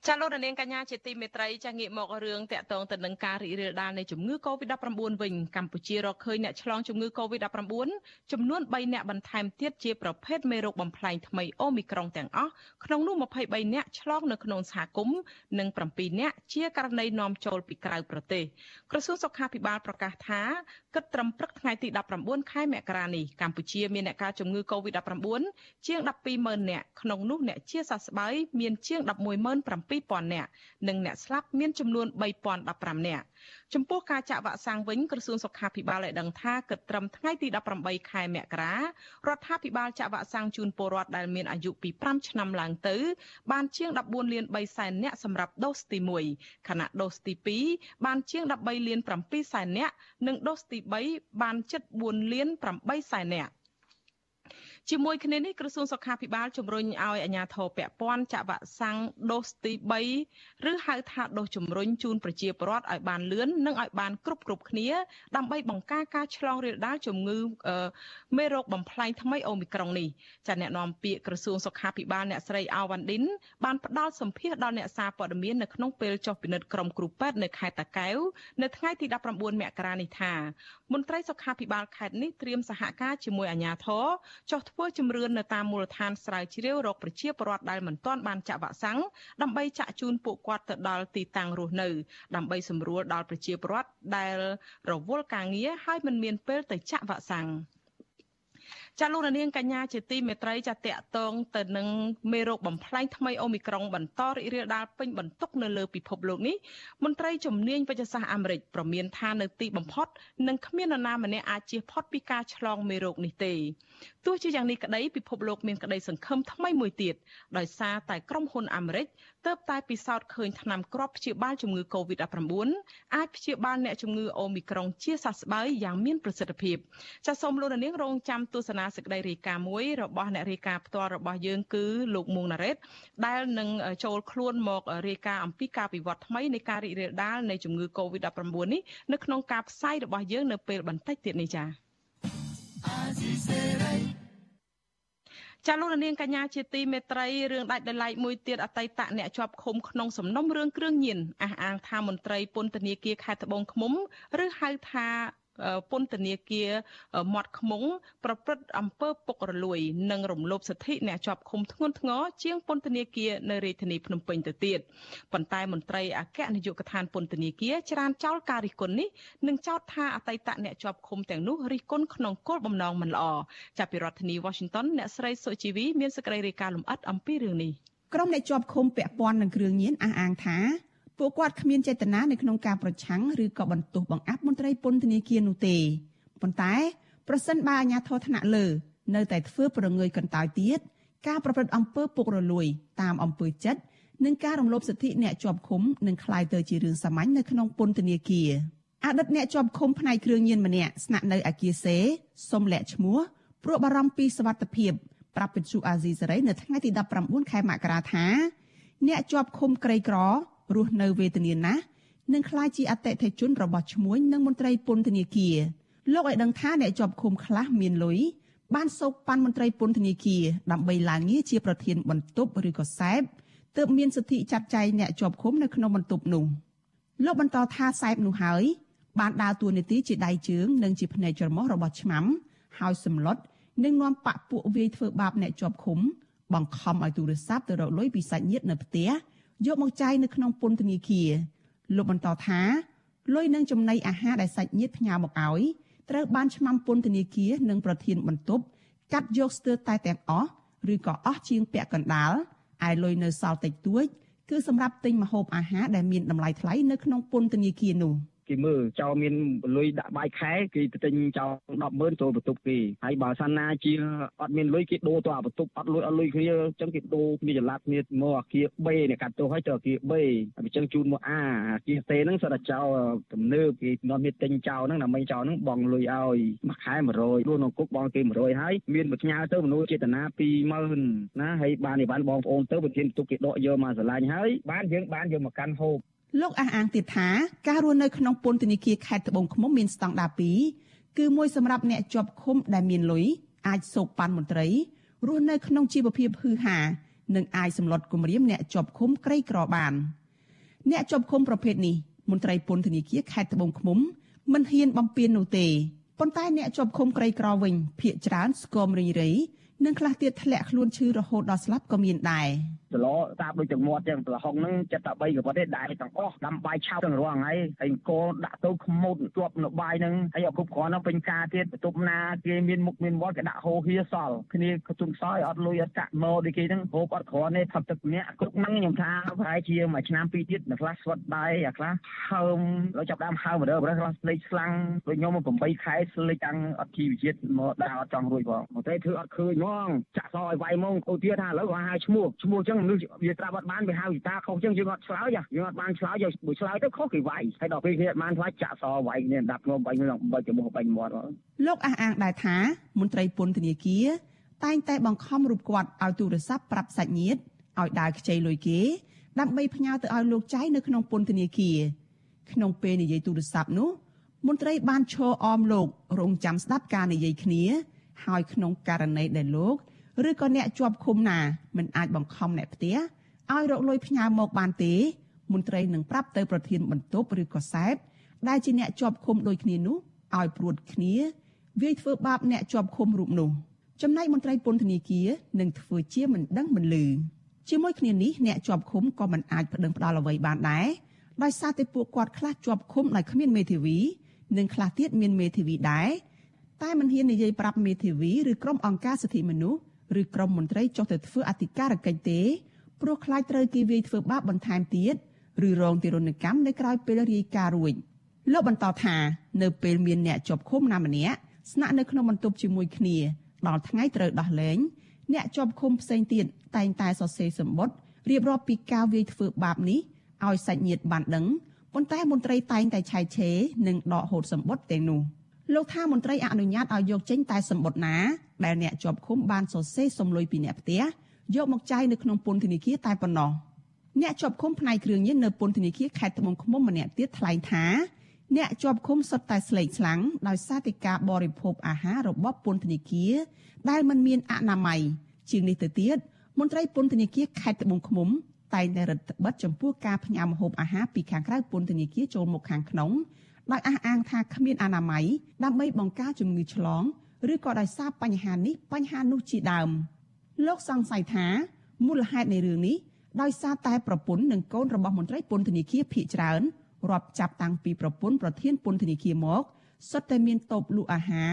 ចាលោកនាងកញ្ញាជាទីមេត្រីចាងាកមករឿងតកតងទៅនឹងការរីករាលដាលនៃជំងឺ Covid-19 វិញកម្ពុជារកឃើញអ្នកឆ្លងជំងឺ Covid-19 ចំនួន3អ្នកបន្ថែមទៀតជាប្រភេទមេរោគបំផ្លែងថ្មីអូមីក្រុងទាំងអស់ក្នុងនោះ23អ្នកឆ្លងនៅក្នុងសហគមន៍និង7អ្នកជាករណីនាំចូលពីក្រៅប្រទេសក្រសួងសុខាភិបាលប្រកាសថាគិតត្រឹមព្រឹកថ្ងៃទី19ខែមករានេះកម្ពុជាមានអ្នកកើតជំងឺ Covid-19 ជាង120,000នាក់ក្នុងនោះអ្នកជាសះស្បើយមានជាង110,000 77000នាក់និងអ្នកស្លាប់មានចំនួន3015នាក់ចំពោះការចាក់វ៉ាក់សាំងវិញក្រសួងសុខាភិបាលបានដឹងថាគិតត្រឹមថ្ងៃទី18ខែមករារដ្ឋាភិបាលចាក់វ៉ាក់សាំងជូនពលរដ្ឋដែលមានអាយុពី5ឆ្នាំឡើងទៅ បានជាង14លាន3សែននាក់សម្រាប់ដូសទី1ខណៈដូសទី2បានជាង13លាន7សែននាក់និងដូសទី3បានជិត4លាន8សែននាក់ ជាមួយគ្នានេះក្រសួងសុខាភិបាលជំរុញឲ្យអាជ្ញាធរពាក់ព័ន្ធចាក់វ៉ាក់សាំងដូសទី3ឬហៅថាដូសជំរុញជូនប្រជាពលរដ្ឋឲ្យបានលឿននិងឲ្យបានគ្រប់គ្រប់គ្នា ដើម្បីបង្ការការឆ្លងរាលដាលជំងឺមេរោគបំផ្លែងថ្មីអូមីក្រុងនេះចាអ្នកនាំពាក្យក្រសួងសុខាភិបាលអ្នកស្រីអាវ៉ាន់ឌិនបានផ្ដល់សម្ភារដល់អ្នកសារព័ត៌មាននៅក្នុងពេលចុះពិនិត្យក្រុមគ្រូពេទ្យនៅខេត្តតាកែវនៅថ្ងៃទី19មករានេះថាមន្ត្រីសុខាភិបាលខេត្តនេះត្រៀមសហការជាមួយអាជ្ញាធរចុះធ្វើជំរឿននៅតាមមូលដ្ឋានស្រាវជ្រាវរកប្រជាពលរដ្ឋដែលមិនទាន់បានចាក់វ៉ាក់សាំងដើម្បីចាក់ជូនពួកគាត់ទៅដល់ទីតាំងរស់នៅដើម្បីសម្រួលដល់ប្រជាពលរដ្ឋដែលរវល់ការងារហើយមិនមានពេលទៅចាក់វ៉ាក់សាំង ចាលោកនាងកញ្ញាជាទីមេត្រីចាតកតងទៅនឹងមេរោគបំផ្លែងថ្មីអូមីក្រុងបន្តរីករាលដាលពេញបន្ទុកនៅលើពិភពលោកនេះមន្ត្រីជំនាញវិទ្យាសាស្ត្រអាមេរិកប្រមានថានៅទីបំផុតនឹងគ្មាននរណាម្នាក់អាចជៀសផុតពីការឆ្លងមេរោគនេះទេទោះជាយ៉ាងនេះក្តីពិភពលោកមានក្តីសង្ឃឹមថ្មីមួយទៀតដោយសារតែក្រុមហ៊ុនអាមេរិកទើបតែពិសោធន៍ឃើញថ្នាំគ្រាប់ព្យាបាលជំងឺ Covid-19 អាចព្យាបាលអ្នកជំងឺអូមីក្រុងជាសះស្បើយយ៉ាងមានប្រសិទ្ធភាពចាសសូមលោកនាងរងចាំទស្សនាសេចក្តីរាយការណ៍មួយរបស់អ្នករាយការណ៍ផ្ទាល់របស់យើងគឺលោកមួងណារ៉េតដែលនឹងចូលខ្លួនមករាយការណ៍អំពីការវិវត្តថ្មីនៃការរីករាលដាលនៃជំងឺ Covid-19 នេះនៅក្នុងការផ្សាយរបស់យើងនៅពេលបន្តិចទៀតនេះចា៎ចាលោកនាងកញ្ញាជាទីមេត្រីរឿងដាច់ដោយឡែកមួយទៀតអតីតអ្នកជាប់ឃុំក្នុងសំណុំរឿងគ្រឿងញៀនអះអាងថាមន្ត្រីពន្ធនាគារខេត្តត្បូងឃ្មុំ ឬហៅថា ពន្ធនាគារមាត់ខ្មុងប្រព្រឹត្តអំពើពុករលួយ និងរំលោភសិទ្ធិអ្នកជាប់ឃុំធ្ងន់ធ្ងរជាងពន្ធនាគារនៅរាជធានីភ្នំពេញទៅទៀតប៉ុន្តែមន្ត្រីអគ្គនាយកដ្ឋានពន្ធនាគារច្រានចោលការរិះគន់នេះនិងចោទថាអតីតអ្នកជាប់ឃុំទាំងនោះរិះគន់ក្នុងគោលបំណងមិនល្អចាប់ពីរដ្ឋធានី Washington អ្នកស្រីសុជីវីមានសេចក្តីរាយការណ៍លម្អិតអំពីរឿងនេះក្រុមអ្នកជាប់ឃុំពាក់ព័ន្ធនឹងគ្រឿងញៀនអះអាងថា ពួកគាត់គ្មានចេតនានៅក្នុងការប្រឆាំងឬក៏បន្ទោសបង្អាក់មន្ត្រីពន្ធនាគារនោះទេប៉ុន្តែប្រសិនបើអាជ្ញាធរថ្នាក់លើនៅតែធ្វើប្រងើយកន្តើយទៀតការប្រព្រឹត្តអំពើពុករលួយតាមអំពើចិត្តនិងការរំលោភសិទ្ធិអ្នកជាប់ឃុំនឹងក្លាយទៅជារឿងសាមញ្ញនៅក្នុងពន្ធនាគារអតីតអ្នកជាប់ឃុំផ្នែកគ្រឿងញៀនម្នាក់ស្នាក់នៅអាគារសេសុំលាក់ឈ្មោះព្រោះបារម្ភពីសុវត្ថិភាពប្រាប់បញ្ជូអាស៊ីសេរីនៅថ្ងៃទី19ខែមករាថា អ្នកជាប់ឃុំក្រីក្រ រស់នៅវេទនាណាស់នឹងក្លាយជាអតិថិជនរបស់ឈ្មួញនិងមន្ត្រីពន្ធនាគារលោកឲ្យដឹងថាអ្នកជាប់ឃុំខ្លះមានលុយបានសោកប៉ាន់មន្ត្រីពន្ធនាគារដើម្បីឡើងងារជាប្រធានបន្ទប់ឬក៏សែបទើបមានសិទ្ធិចាត់ចែងអ្នកជាប់ឃុំនៅក្នុងបន្ទប់នោះលោកបន្តថាសែបនោះហើយបានដើរតួនាទីជាដៃជើងនិងជាភ្នែកច្រមុះរបស់ឆ្មាំហើយសម្លុតនិងនាំបាក់ពួកវាយធ្វើបាបអ្នកជាប់ឃុំបង្ខំឲ្យទូរស័ព្ទទៅរកលុយពីសាច់ញាតិនៅផ្ទះ យកមកចាយនៅក្នុងពន្ធនាគារលោកបន្តថាលុយនឹងចំណីអាហារដែលសាច់ញាតិផ្ញើមកឲ្យត្រូវបានឆ្មាំពន្ធនាគារនិងប្រធានបន្ទប់កាត់យកស្ទើរតែទាំងអស់ឬក៏អស់ជាងពាក់កណ្ដាលឯលុយនៅសល់តិចតួច គឺសម្រាប់ទិញម្ហូបអាហារដែលមានតម្លៃថ្លៃនៅក្នុងពន្ធនាគារនោះ។ គេមើលចោលមានលុយដាក់បាយខែគេទៅទិញចោល100,000ចូលបន្ទប់គេហើយបើសិនណាជាអត់មានលុយគេដូរទៅអាបន្ទប់អត់លុយអត់លុយគ្នាអញ្ចឹងគេដូរគ្នាចល័តគ្នាមកអាគារ B នេះកាត់ទោសឲ្យទៅអាគារ B អញ្ចឹងជូនមក A អាគារ C ហ្នឹងសិតតែចោលទំនើបគេនាំមានទិញចោលហ្នឹងដើម្បីចោលហ្នឹងបងលុយឲ្យមួយខែ100ព្រោះនៅគុកបងគេ100ហើយមានមួយផ្ញើទៅមនុស្សចេតនា20000ណាហើយបានអីបានបងប្អូនទៅប្រធានទុកគេដកយកមកស្រឡាញ់ហើយបានយើងបានយកមកកាន់ហូប លោកអះអាងទៀតថាការរស់នៅក្នុងពន្ធនាគារខេត្តត្បូងឃ្មុំមានស្តង់ដារ2គឺមួយសម្រាប់អ្នកជាប់ឃុំដែលមានលុយអាចសោកប៉ាន់មន្ត្រីរស់នៅក្នុងជីវភាពហឺហានិងអាចសម្លុតគម្រាមអ្នកជាប់ឃុំក្រីក្របានអ្នកជាប់ឃុំប្រភេទនេះមន្ត្រីពន្ធនាគារខេត្តត្បូងឃ្មុំមិនហ៊ានបំពេញនោះទេប៉ុន្តែអ្នកជាប់ឃុំក្រីក្រវិញភ ieck ច្រើនស្គមរីរៃ និងខ្លះទៀតធ្លាក់ខ្លួនឈឺរហូតដល់ស្លាប់ក៏មានដែរសឡតាមដូចទាំងមាត់ចឹងប្រហុងហ្នឹងចិត្តតែ3កប៉ុតទេដែរទាំងអស់ដាំបាយឆៅទាំងរងហើយហើយកូនដាក់ទៅខ្មុតជាប់នៅបាយហ្នឹងហើយឲ្យគ្រប់គ្រាន់ហ្នឹងពេញការទៀតបន្ទប់ណាគេមានមុខមានមាត់គេដាក់ហូហៀសល់គ្នាក៏ជុំសោយអត់លុយអត់ចាក់ម៉ូដូចគេហ្នឹងហូបអត់គ្រាន់ទេផឹកទឹកញាក់គ្រប់ហ្នឹងខ្ញុំថាប្រហែលជាមួយឆ្នាំពីរទៀតនៅខ្លះស្វិតដែរអាខ្លះហើមហើយចាប់ដើមហើមរើបើខ្លះស្លេកស្លាំងដូចខ្ញុំ8ខែស្លេកតាំងអត់ជីវជាតិមកដើរអត់ចង់រួចផងមកតែធ្វើអត់ឃើញហ្មងចាក់សឲ្យវាយហ្មងអូទៀតថាឥឡូវគាត់ហៅឈ្មោះឈ្មោះចឹងមនុស្សវាត្រាប់អត់បានវាហៅវិតាខុសចឹងយើងអត់ឆ្លើយយើងអត់បានឆ្លើយយកមួយឆ្លើយទៅខុសគេវាយហើយដល់ពេលគ្នាអត់បានឆ្លើយចាក់សវាយគ្នាដាប់ងំបាញ់នឹងបាច់ចំមុះបាញ់មាត់លោកអះអាងដែរថាមន្ត្រីពន្ធនាគារតែងតែបង្ខំរូបគាត់ឲ្យទូរស័ព្ទប្រាប់សាច់ញាតិឲ្យដើរខ្ចីលុយគេដើម្បីផ្ញើទៅឲ្យលោកចៃនៅក្នុងពន្ធនាគារក្នុងពេលនិយាយទូរស័ព្ទនោះមន្ត្រីបានឈរអមលោករងចាំស្ដាប់ការនិយាយគ្នា ហើយក្នុងករណីដែលលោកឬក៏អ្នកជាប់ឃុំណាមិនអាចបង្ខំអ្នកផ្ទះឲ្យរកលុយផ្ញើមកបានទេមន្ត្រីនឹងប្រាប់ទៅប្រធានបន្ទប់ឬក៏សែបដែលជាអ្នកជាប់ឃុំដូចគ្នានោះឲ្យព្រួតគ្នាវាយធ្វើបាបអ្នកជាប់ឃុំរូបនោះចំណែកមន្ត្រីពន្ធនាគារនឹងធ្វើជាមិនដឹងមិនលឺជាមួយគ្នានេះអ្នកជាប់ឃុំក៏មិនអាចប្តឹងផ្ដាល់អ្វីបានដែរដោយសារតែពួកគាត់ខ្លះជាប់ឃុំដោយគ្មានមេធាវីនិងខ្លះទៀតមានមេធាវីដែរ តែមិនហ៊ាននិយាយប្រាប់មេធាវីឬក្រុមអង្គការសិទ្ធិមនុស្សឬក្រុមមន្ត្រីចុះទៅធ្វើអធិការកិច្ចទេព្រោះខ្លាចត្រូវគេវាយធ្វើបាបបន្ថែមទៀតឬរងទារុណកម្មនៅក្រៅពេលរាយការណ៍រួចលោកបន្តថានៅពេលមានអ្នកជាប់ឃុំណាម្នាក់ស្នាក់នៅក្នុងបន្ទប់ជាមួយគ្នាដល់ថ្ងៃត្រូវដោះលែងអ្នកជាប់ឃុំផ្សេងទៀតតែងតែសរសេរសម្បត្តិរៀបរាប់ពីការវាយធ្វើបាបនេះឲ្យសាច់ញាតិបានដឹងប៉ុន្តែមន្ត្រីតែងតែឆែកឆេរនិងដកហូតសម្បត្តិទាំងនោះ លោកថាមន្ត្រីអនុញ្ញាតឲ្យយកចេញតែសម្បត្តិណាដែលអ្នកជាប់ឃុំបានសរសេរសំលុយពីអ្នកផ្ទះយកមកចាយនៅក្នុងពន្ធនាគារតែប៉ុណ្ណោះអ្នកជាប់ឃុំផ្នែកគ្រឿងញៀននៅពន្ធនាគារខេត្តត្បូងឃ្មុំម្នាក់ទៀតថ្លែងថាអ្នកជាប់ឃុំសុទ្ធតែស្លេកស្លាំងដោយសារតែការបរិភោគអាហាររបស់ពន្ធនាគារដែលមិនមានអនាម័យជាងនេះទៅទៀតមន្ត្រីពន្ធនាគារខេត្តត្បូងឃ្មុំតែងតែរដ្ឋបិទចំពោះការផ្ញើម្ហូបអាហារពីខាងក្រៅពន្ធនាគារចូលមកខាងក្នុង ដោយអះអាងថាគ្មានអនាម័យដើម្បីបង្ការជំងឺឆ្លងឬក៏ដោយសារបញ្ហានេះបញ្ហានោះជាដើមលោកសង្ស័យថាមូលហេតុនៃរឿងនេះដោយសារតែប្រពន្ធនិងកូនរបស់មន្ត្រីពន្ធនាគារភៀកច្រើនរាប់ចាប់តាំងពីប្រពន្ធប្រធានពន្ធនាគារមកសុទ្ធតែមានតូបលក់អាហារ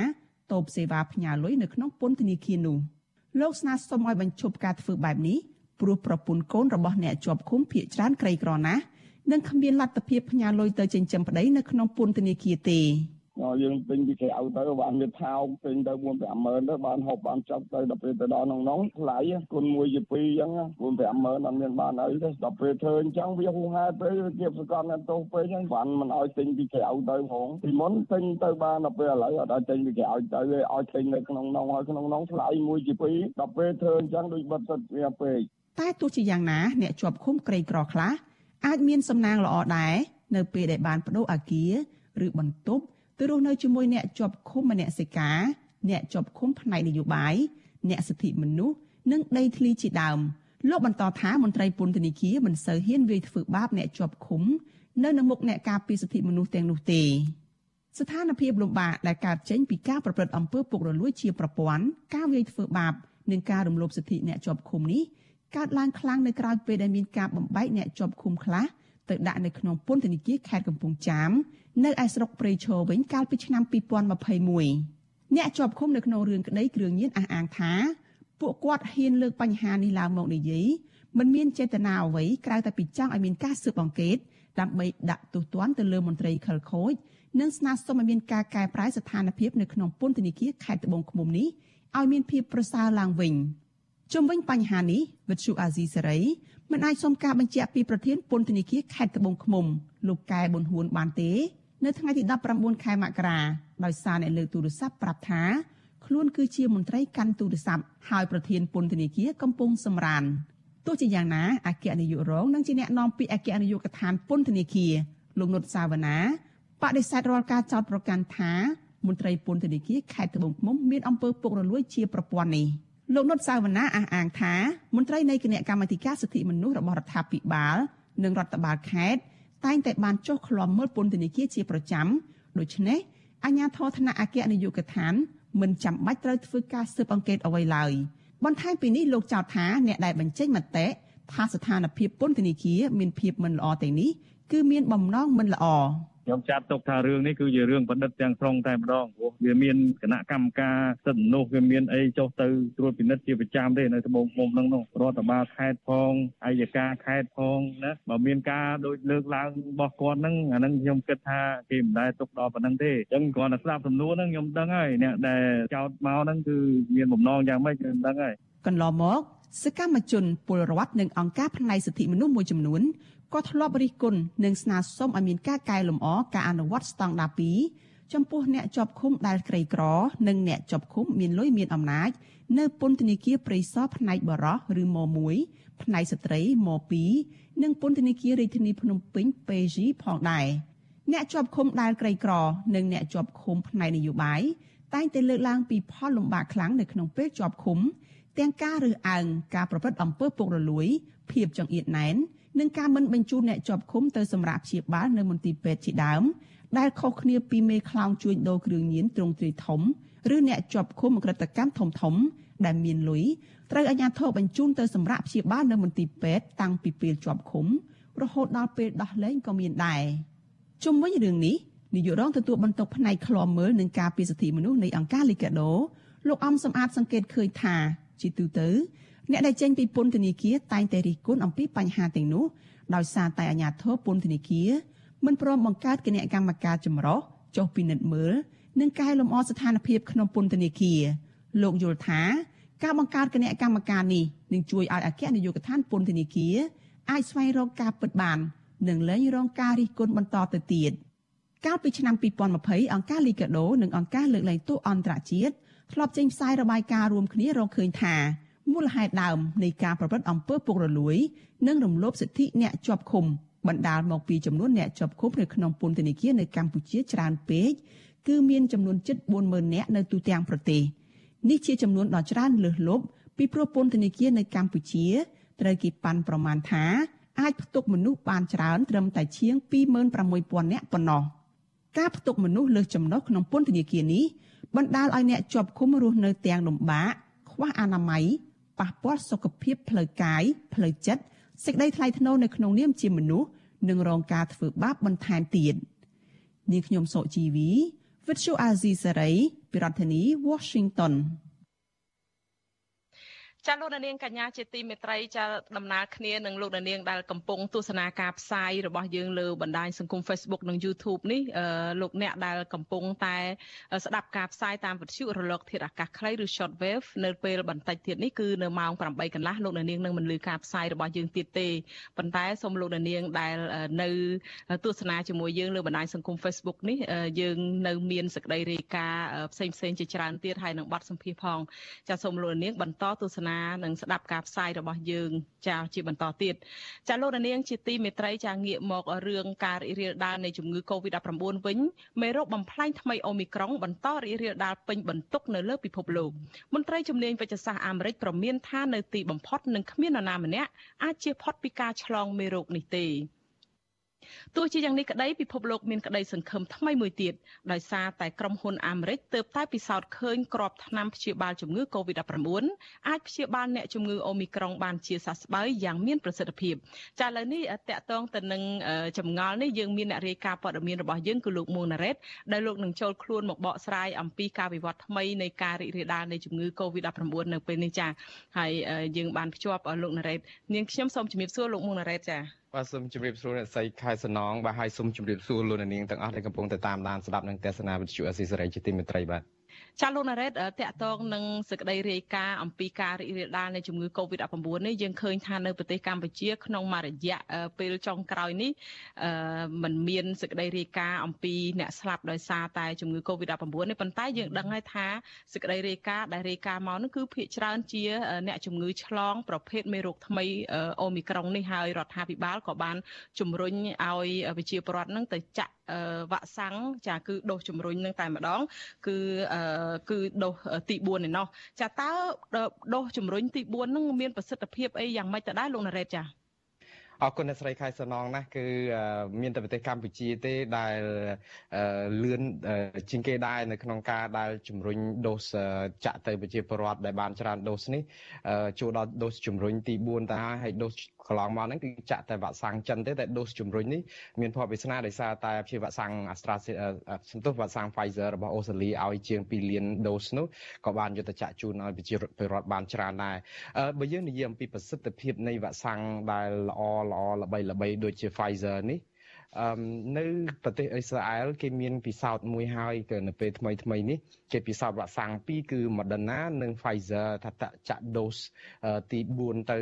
តូបសេវាផ្ញើលុយនៅក្នុងពន្ធនាគារនោះលោកស្នើសុំឲ្យបញ្ឈប់ការធ្វើបែបនេះព្រោះប្រពន្ធកូនរបស់អ្នកជាប់ឃុំភៀកច្រើនក្រីក្រណាស់ និងគ្មានលទ្ធភាពផ្ញើលុយទៅចិញ្ចឹមប្តីនៅក្នុងពន្ធនាគារទេយើងពេញពីគេឲ្យទៅបានវាថោកពេញទៅ4 5ម៉ឺនទៅបានហូបបានចប់ទៅដល់ពេលទៅដល់ក្នុងនោះថ្លៃគុណ1ជា2អញ្ចឹង4 5ម៉ឺនអត់មានបានអីទេដល់ពេលធ្វើអញ្ចឹងវាហួសហេតុពេកវាសកលអ្នកទោសពេកអញ្ចឹងបានមិនឲ្យទិញពីគេឲ្យទៅផងពីមុនទិញទៅបានដល់ពេលឥឡូវអត់ឲ្យទិញពីគេឲ្យទៅឲ្យទិញនៅក្នុងនោះហើយក្នុងនោះថ្លៃ1ជា2ដល់ពេលធ្វើអញ្ចឹងដូចបិទសិតវាពេកតែទោះជាយ៉ាងណាអ្នកជាប់ឃុំក្រីក្រខ្លះ អាចមានសំណាងល្អដែរនៅពេលដែលបានបដូរអាគារឬបន្ទប់ទៅរស់នៅជាមួយអ្នកជាប់ឃុំមនសិការអ្នកជាប់ឃុំផ្នែកនយោបាយអ្នកសិទ្ធិមនុស្សនិងដីធ្លីជាដើមលោកបន្តថាមន្ត្រីពន្ធនាគារមិនសូវហ៊ានវាយធ្វើបាបអ្នកជាប់ឃុំនៅនៅមុខអ្នកការពារសិទ្ធិមនុស្សទាំងនោះទេស្ថានភាពលំបាកដែលកើតចេញពីការប្រព្រឹត្តអំពើពុករលួយជាប្រព័ន្ធការវាយធ្វើបាបនិងការរំលោភសិទ្ធិអ្នកជាប់ឃុំនេះ កើតឡើងខ្លាំងនៅក្រៅពេលដែលមានការបំបែកអ្នកជាប់ឃុំខ្លះទៅដាក់នៅក្នុងពន្ធនាគារខេត្តកំពង់ចាមនៅឯស្រុកព្រៃឈរវិញកាលពីឆ្នាំ2021អ្នកជាប់ឃុំនៅក្នុងរឿងក្តីគ្រឿងញៀនអះអាងថាពួកគាត់ហ៊ានលើកបញ្ហានេះឡើងមកនិយាយមិនមានចេតនាអ្វីក្រៅតែពីចង់ឲ្យមានការស៊ើបអង្កេតដើម្បីដាក់ទោសទណ្ឌទៅលើមន្ត្រីខិលខូចនិងស្នើសុំឲ្យមានការកែប្រែស្ថានភាពនៅក្នុងពន្ធនាគារខេត្តត្បូងឃ្មុំនេះឲ្យមានភាពប្រសើរឡើងវិញ ជុំវិញបញ្ហានេះវិទ្យុអាស៊ីសេរីមិនអាចសុំការបញ្ជាក់ពីប្រធានពន្ធនាគារខេត្តត្បូងឃ្មុំលោកកែប៊ុនហួនបានទេ នៅថ្ងៃទី19ខែមករាដោយសារអ្នកលើកទូរស័ព្ទប្រាប់ថាខ្លួនគឺជាមន្ត្រីកាន់ទូរស័ព្ទហើយប្រធានពន្ធនាគារកំពុងសម្រានទោះជាយ៉ាងណាអគ្គនាយករងនិងជាអ្នកនាំពាក្យអគ្គនាយកដ្ឋានពន្ធនាគារលោកនុតសាវណ្ណាបដិសេធរាល់ការចោទប្រកាន់ថាមន្ត្រីពន្ធនាគារខេត្តត្បូងឃ្មុំមានអំពើពុករលួយជាប្រព័ន្ធនេះ លោកនុតសាវណ្ណាអះអាងថាមន្ត្រីនៃគណៈកម្មាធិការសិទ្ធិមនុស្សរបស់រដ្ឋាភិបាលនិងរដ្ឋបាលខេត្តតែងតែបានចុះឃ្លាំមើលពន្ធនាគារជាប្រចាំដូច្នេះអាជ្ញាធរថ្នាក់អគ្គនាយកដ្ឋានមិនចាំបាច់ត្រូវធ្វើការស៊ើបអង្កេតអ្វីឡើយបន្ថែមពីនេះលោកចោទថាអ្នកដែលបញ្ចេញមតិថាស្ថានភាពពន្ធនាគារមានភាពមិនល្អទាំងនេះគឺមានបំណងមិនល្អ ខ្ញុំចាត់ទុកថារឿងនេះគឺជារឿងបណ្ឌិតទាំងស្រុងតែម្ដងព្រោះវាមានគណៈកម្មការសិទ្ធិមនុស្សវាមានអីចុះទៅត្រួតពិនិត្យជាប្រចាំទេនៅត្បូងឃ្មុំហ្នឹងនោះរដ្ឋបាលខេត្តផងអัยការខេត្តផងណាបើមានការដូចលើកឡើងរបស់គាត់ហ្នឹងអាហ្នឹងខ្ញុំគិតថាគេមិនដែលទុកដល់ប៉ុណ្្នឹងទេអញ្ចឹងគ្រាន់តែស្ដាប់សំណួរហ្នឹងខ្ញុំដឹងហើយអ្នកដែលចោទមកហ្នឹងគឺមានបំណងយ៉ាងម៉េចខ្ញុំដឹងហើយកន្លងមកសកម្មជនពលរដ្ឋនិងអង្គការផ្នែកសិទ្ធិមនុស្សមួយចំនួន ក៏ធ្លាប់រិះគន់និងស្នើសុំឲ្យមានការកែលម្អការអនុវត្តស្តង់ដារ2ចំពោះអ្នកជាប់ឃុំដែលក្រីក្រ និងអ្នកជាប់ឃុំមានលុយមានអំណាចនៅពន្ធនាគារព្រៃសរផ្នែកបរោះឬម1ផ្នែកស្ត្រីម2និងពន្ធនាគាររាជធានីភ្នំពេញ PG ផងដែរអ្នកជាប់ឃុំដែលក្រីក្រ និងអ្នកជាប់ឃុំផ្នែកនយោបាយតែងតែលើកឡើងពីផលលំបាកខ្លាំងនៅក្នុងពេលជាប់ឃុំទាំងការរើសអើងការប្រព្រឹត្តអំពើពុករលួយភាពចង្អៀតណែន និងការមិនបញ្ជូនអ្នកជាប់ឃុំទៅសម្រាប់ព្យាបាលនៅមន្ទីរពេទ្យជាដើមដែលខុសគ្នាពីមេខ្លោងជួញដូរគ្រឿងញៀនទ្រង់ទ្រាយធំឬអ្នកជាប់ឃុំអក្រិតកម្មធំធំដែលមានលុយត្រូវអាជ្ញាធរបញ្ជូនទៅសម្រាប់ព្យាបាលនៅមន្ទីរពេទ្យតាំងពីពេលជាប់ឃុំរហូតដល់ពេលដោះលែងក៏មានដែរជុំវិញរឿងនេះនាយករងទទួលបន្ទុកផ្នែកឃ្លាំមើលនិងការពារសិទ្ធិមនុស្សនៃអង្គការលីកាដូលោកអំសំអាតសង្កេតឃើញថាជាទូទៅ អ្នកដែលចេញពីពន្ធនាគារតែងតែរិះគន់អំពីបញ្ហាទាំងនោះដោយសារតែអាជ្ញាធរពន្ធនាគារមិនព្រមបង្កើតគណៈកម្មការចម្រុះចុះពិនិត្យមើលនិងកែលម្អស្ថានភាពក្នុងពន្ធនាគារលោកយល់ថាការបង្កើតគណៈកម្មការនេះនឹងជួយឲ្យអគ្គនាយកដ្ឋានពន្ធនាគារអាចស្វែងរកការពិតបាន និងលែងរងការរិះគន់បន្តទៅទៀតកាលពីឆ្នាំ2020អង្គការលីកាដូនិងអង្គការលើកលែងទោសអន្តរជាតិធ្លាប់ចេញផ្សាយរបាយការណ៍រួមគ្នារកឃើញថា មូលហេតុដើមនៃការប្រព្រឹត្តអំពើពុករលួយ និងរំលោភសិទ្ធិអ្នកជាប់ឃុំបណ្ដាលមកពីចំនួនអ្នកជាប់ឃុំនៅក្នុងពន្ធនាគារនៅកម្ពុជាច្រើនពេកគឺមានចំនួនជិត40000នាក់នៅទូទាំងប្រទេសនេះជាចំនួនដ៏ច្រើនលើសលប់ពីព្រោះពន្ធនាគារនៅកម្ពុជាត្រូវគេប៉ាន់ប្រមាណថាអាចផ្ទុកមនុស្សបានច្រើនត្រឹមតែជាង26000នាក់ប៉ុណ្ណោះការផ្ទុកមនុស្សលើសចំណុះក្នុងពន្ធនាគារនេះបណ្ដាលឲ្យអ្នកជាប់ឃុំរស់នៅទាំងលំបាកខ្វះអនាម័យ ប៉ះពាល់សុខភាពផ្លូវកាយផ្លូវចិត្តសេចក្តីថ្លៃថ្នូរនៅក្នុងនាមជាមនុស្សនិងរងការធ្វើបាបបន្ថែមទៀតនាងខ្ញុំសុជីវី Virtual Azizi Saray ពីរដ្ឋធានី Washington ចាលោកនាងកញ្ញាជាទីមេត្រីចាដំណើរគ្នានឹងលោកនាងដែលកំពុងទស្សនាការផ្សាយរបស់យើងលើបណ្ដាញសង្គម Facebook និង YouTube នេះលោកអ្នកដែលកំពុងតែ ស្ដាប់ការផ្សាយតាមវិទ្យុរលក ធាតុអាកាសខ្លីឬ Shortwave នៅពេលបន្តិចទៀតនេះគឺនៅម៉ោង8កន្លះលោកនាងនឹងមិនលឺការផ្សាយរបស់យើងទៀតទេប៉ុន្តែសូមលោកនាងដែលនៅទស្សនាជាមួយយើងលើបណ្ដាញសង្គម Facebook នេះយើងនៅមានសេចក្តីរាយការណ៍ផ្សេងផ្សេងជាច្រើនទៀតហើយនឹងប័ណ្ណសម្ភារផងចាសូមលោកនាងបន្តទស្សនានិងស្ដាប់ការផ្សាយរបស់យើងចាជាបន្តទៀតចាលោកនាង ជាទីមេត្រីចាងាកមករឿងការរីករាលដាលនៃជំងឺ Covid-19 វិញមេរោគបំផ្លាញថ្មីអូមីក្រុងបន្តរីករាលដាលពេញបន្ទុកនៅលើពិភពលោកមន្ត្រីជំនាញវិទ្យាសាស្ត្រអាមេរិកប្រមានថានៅទីបំផុតនឹងគ្មាននរណាម្នាក់អាចជៀសផុតពីការឆ្លងមេរោគនេះទេ ទោះជាយ៉ាងនេះក្តីពិភពលោកមានក្តីសង្ឃឹមថ្មីមួយទៀតដោយសារតែក្រុមហ៊ុនអាមេរិកទើបតែពិសោធន៍ឃើញក្របថ្នាំព្យាបាលជំងឺ Covid-19 អាចព្យាបាលអ្នកជំងឺអូមីក្រុងបានជាសះស្បើយយ៉ាងមានប្រសិទ្ធភាពចាឥឡូវនេះតកតងទៅនឹងចម្ងល់នេះយើងមានអ្នករាយការណ៍ព័ត៌មានរបស់យើងគឺលោកមួងណារ៉េតដែលលោកនឹងចូលខ្លួនមកបកស្រាយអំពីការវិវត្តថ្មីនៃការរីករាលដាលនៃជំងឺ Covid-19 នៅពេលនេះចាហើយយើងបានភ្ជាប់លោកណារ៉េតនាងខ្ញុំសូមជំរាបសួរលោកមួងណារ៉េតចាបាទសូមជម្រាបសួរអ្នកស្រីខែសំណងបាទហើយសូមជម្រាបសួរលោកនាងទាំងអស់ដែលកំពុងតែតាមដានស្ដាប់និងទស្សនាវិទ្យុអេស៊ីសេរីជាទីមេត្រីបាទ ចាលោកណារ៉េតតកតងនឹងសេចក្តីរាយការណ៍អំពីការរីករាលដាលនៃជំងឺ Covid-19 នេះយើងឃើញថានៅប្រទេសកម្ពុជា ក្នុងមួយរយៈពេលចុងក្រោយនេះมันមានសេចក្តីរាយការណ៍អំពីអ្នកស្លាប់ដោយសារតែជំងឺ Covid-19 នេះប៉ុន្តែយើងដឹងហើយថាសេចក្តីរាយការណ៍ដែលរាយការណ៍មកនោះគឺភាគច្រើនជា អ្នកជំងឺឆ្លង ប្រភេទមេរោគថ្មីអូមីក្រុងនេះហើយរដ្ឋាភិបាលក៏បានជំរុញឲ្យប្រជាពលរដ្ឋនឹងទៅចាក់វ៉ាក់សាំងចាគឺដូសជំរុញនឹងតែម្ដងគឺគឺដូសទី4ឯណោះចាតើដូសជំរុញទី4នឹងមានប្រសិទ្ធភាពអីយ៉ាងម៉េចទៅដែរលោកណារ៉េតចាអរគុណអ្នកស្រីខែសំណងណាស់គឺមានតែប្រទេសកម្ពុជាទេដែលលឿនជាងគេដែរនៅក្នុងការដែលជំរុញដូសចាក់ទៅប្រជាពលរដ្ឋដែលបានច្រើនដូសនេះចូលដល់ដូសជំរុញទី4ទៅហើយដូស កន្លងមកហ្នឹងគឺចាក់តែវ៉ាក់សាំងចិនទេតែដូសជំរុញនេះមានភ័ព្វវាសនាដោយសារតែព្យាវ៉ាក់សាំង Astra សន្ទុះវ៉ាក់សាំង Pfizer របស់អូស្ត្រាលីឲ្យជាង2លានដូសនោះក៏បានយកទៅចាក់ជូនឲ្យប្រជាពលរដ្ឋបានច្រើនដែរបើយើងនិយាយអំពីប្រសិទ្ធភាពនៃវ៉ាក់សាំងដែលល្អល្អល្បីល្បីដូចជា Pfizer នេះអឺ នៅប្រទេសអ៊ីស្រាអែលគេមានពិសោធន៍មួយហើយគឺនៅពេលថ្មីថ្មីនេះគេពិសោធន៍វ៉ាក់សាំងពីរគឺ Moderna និង Pfizer ថាតចាក់ដូសទី4ទៅ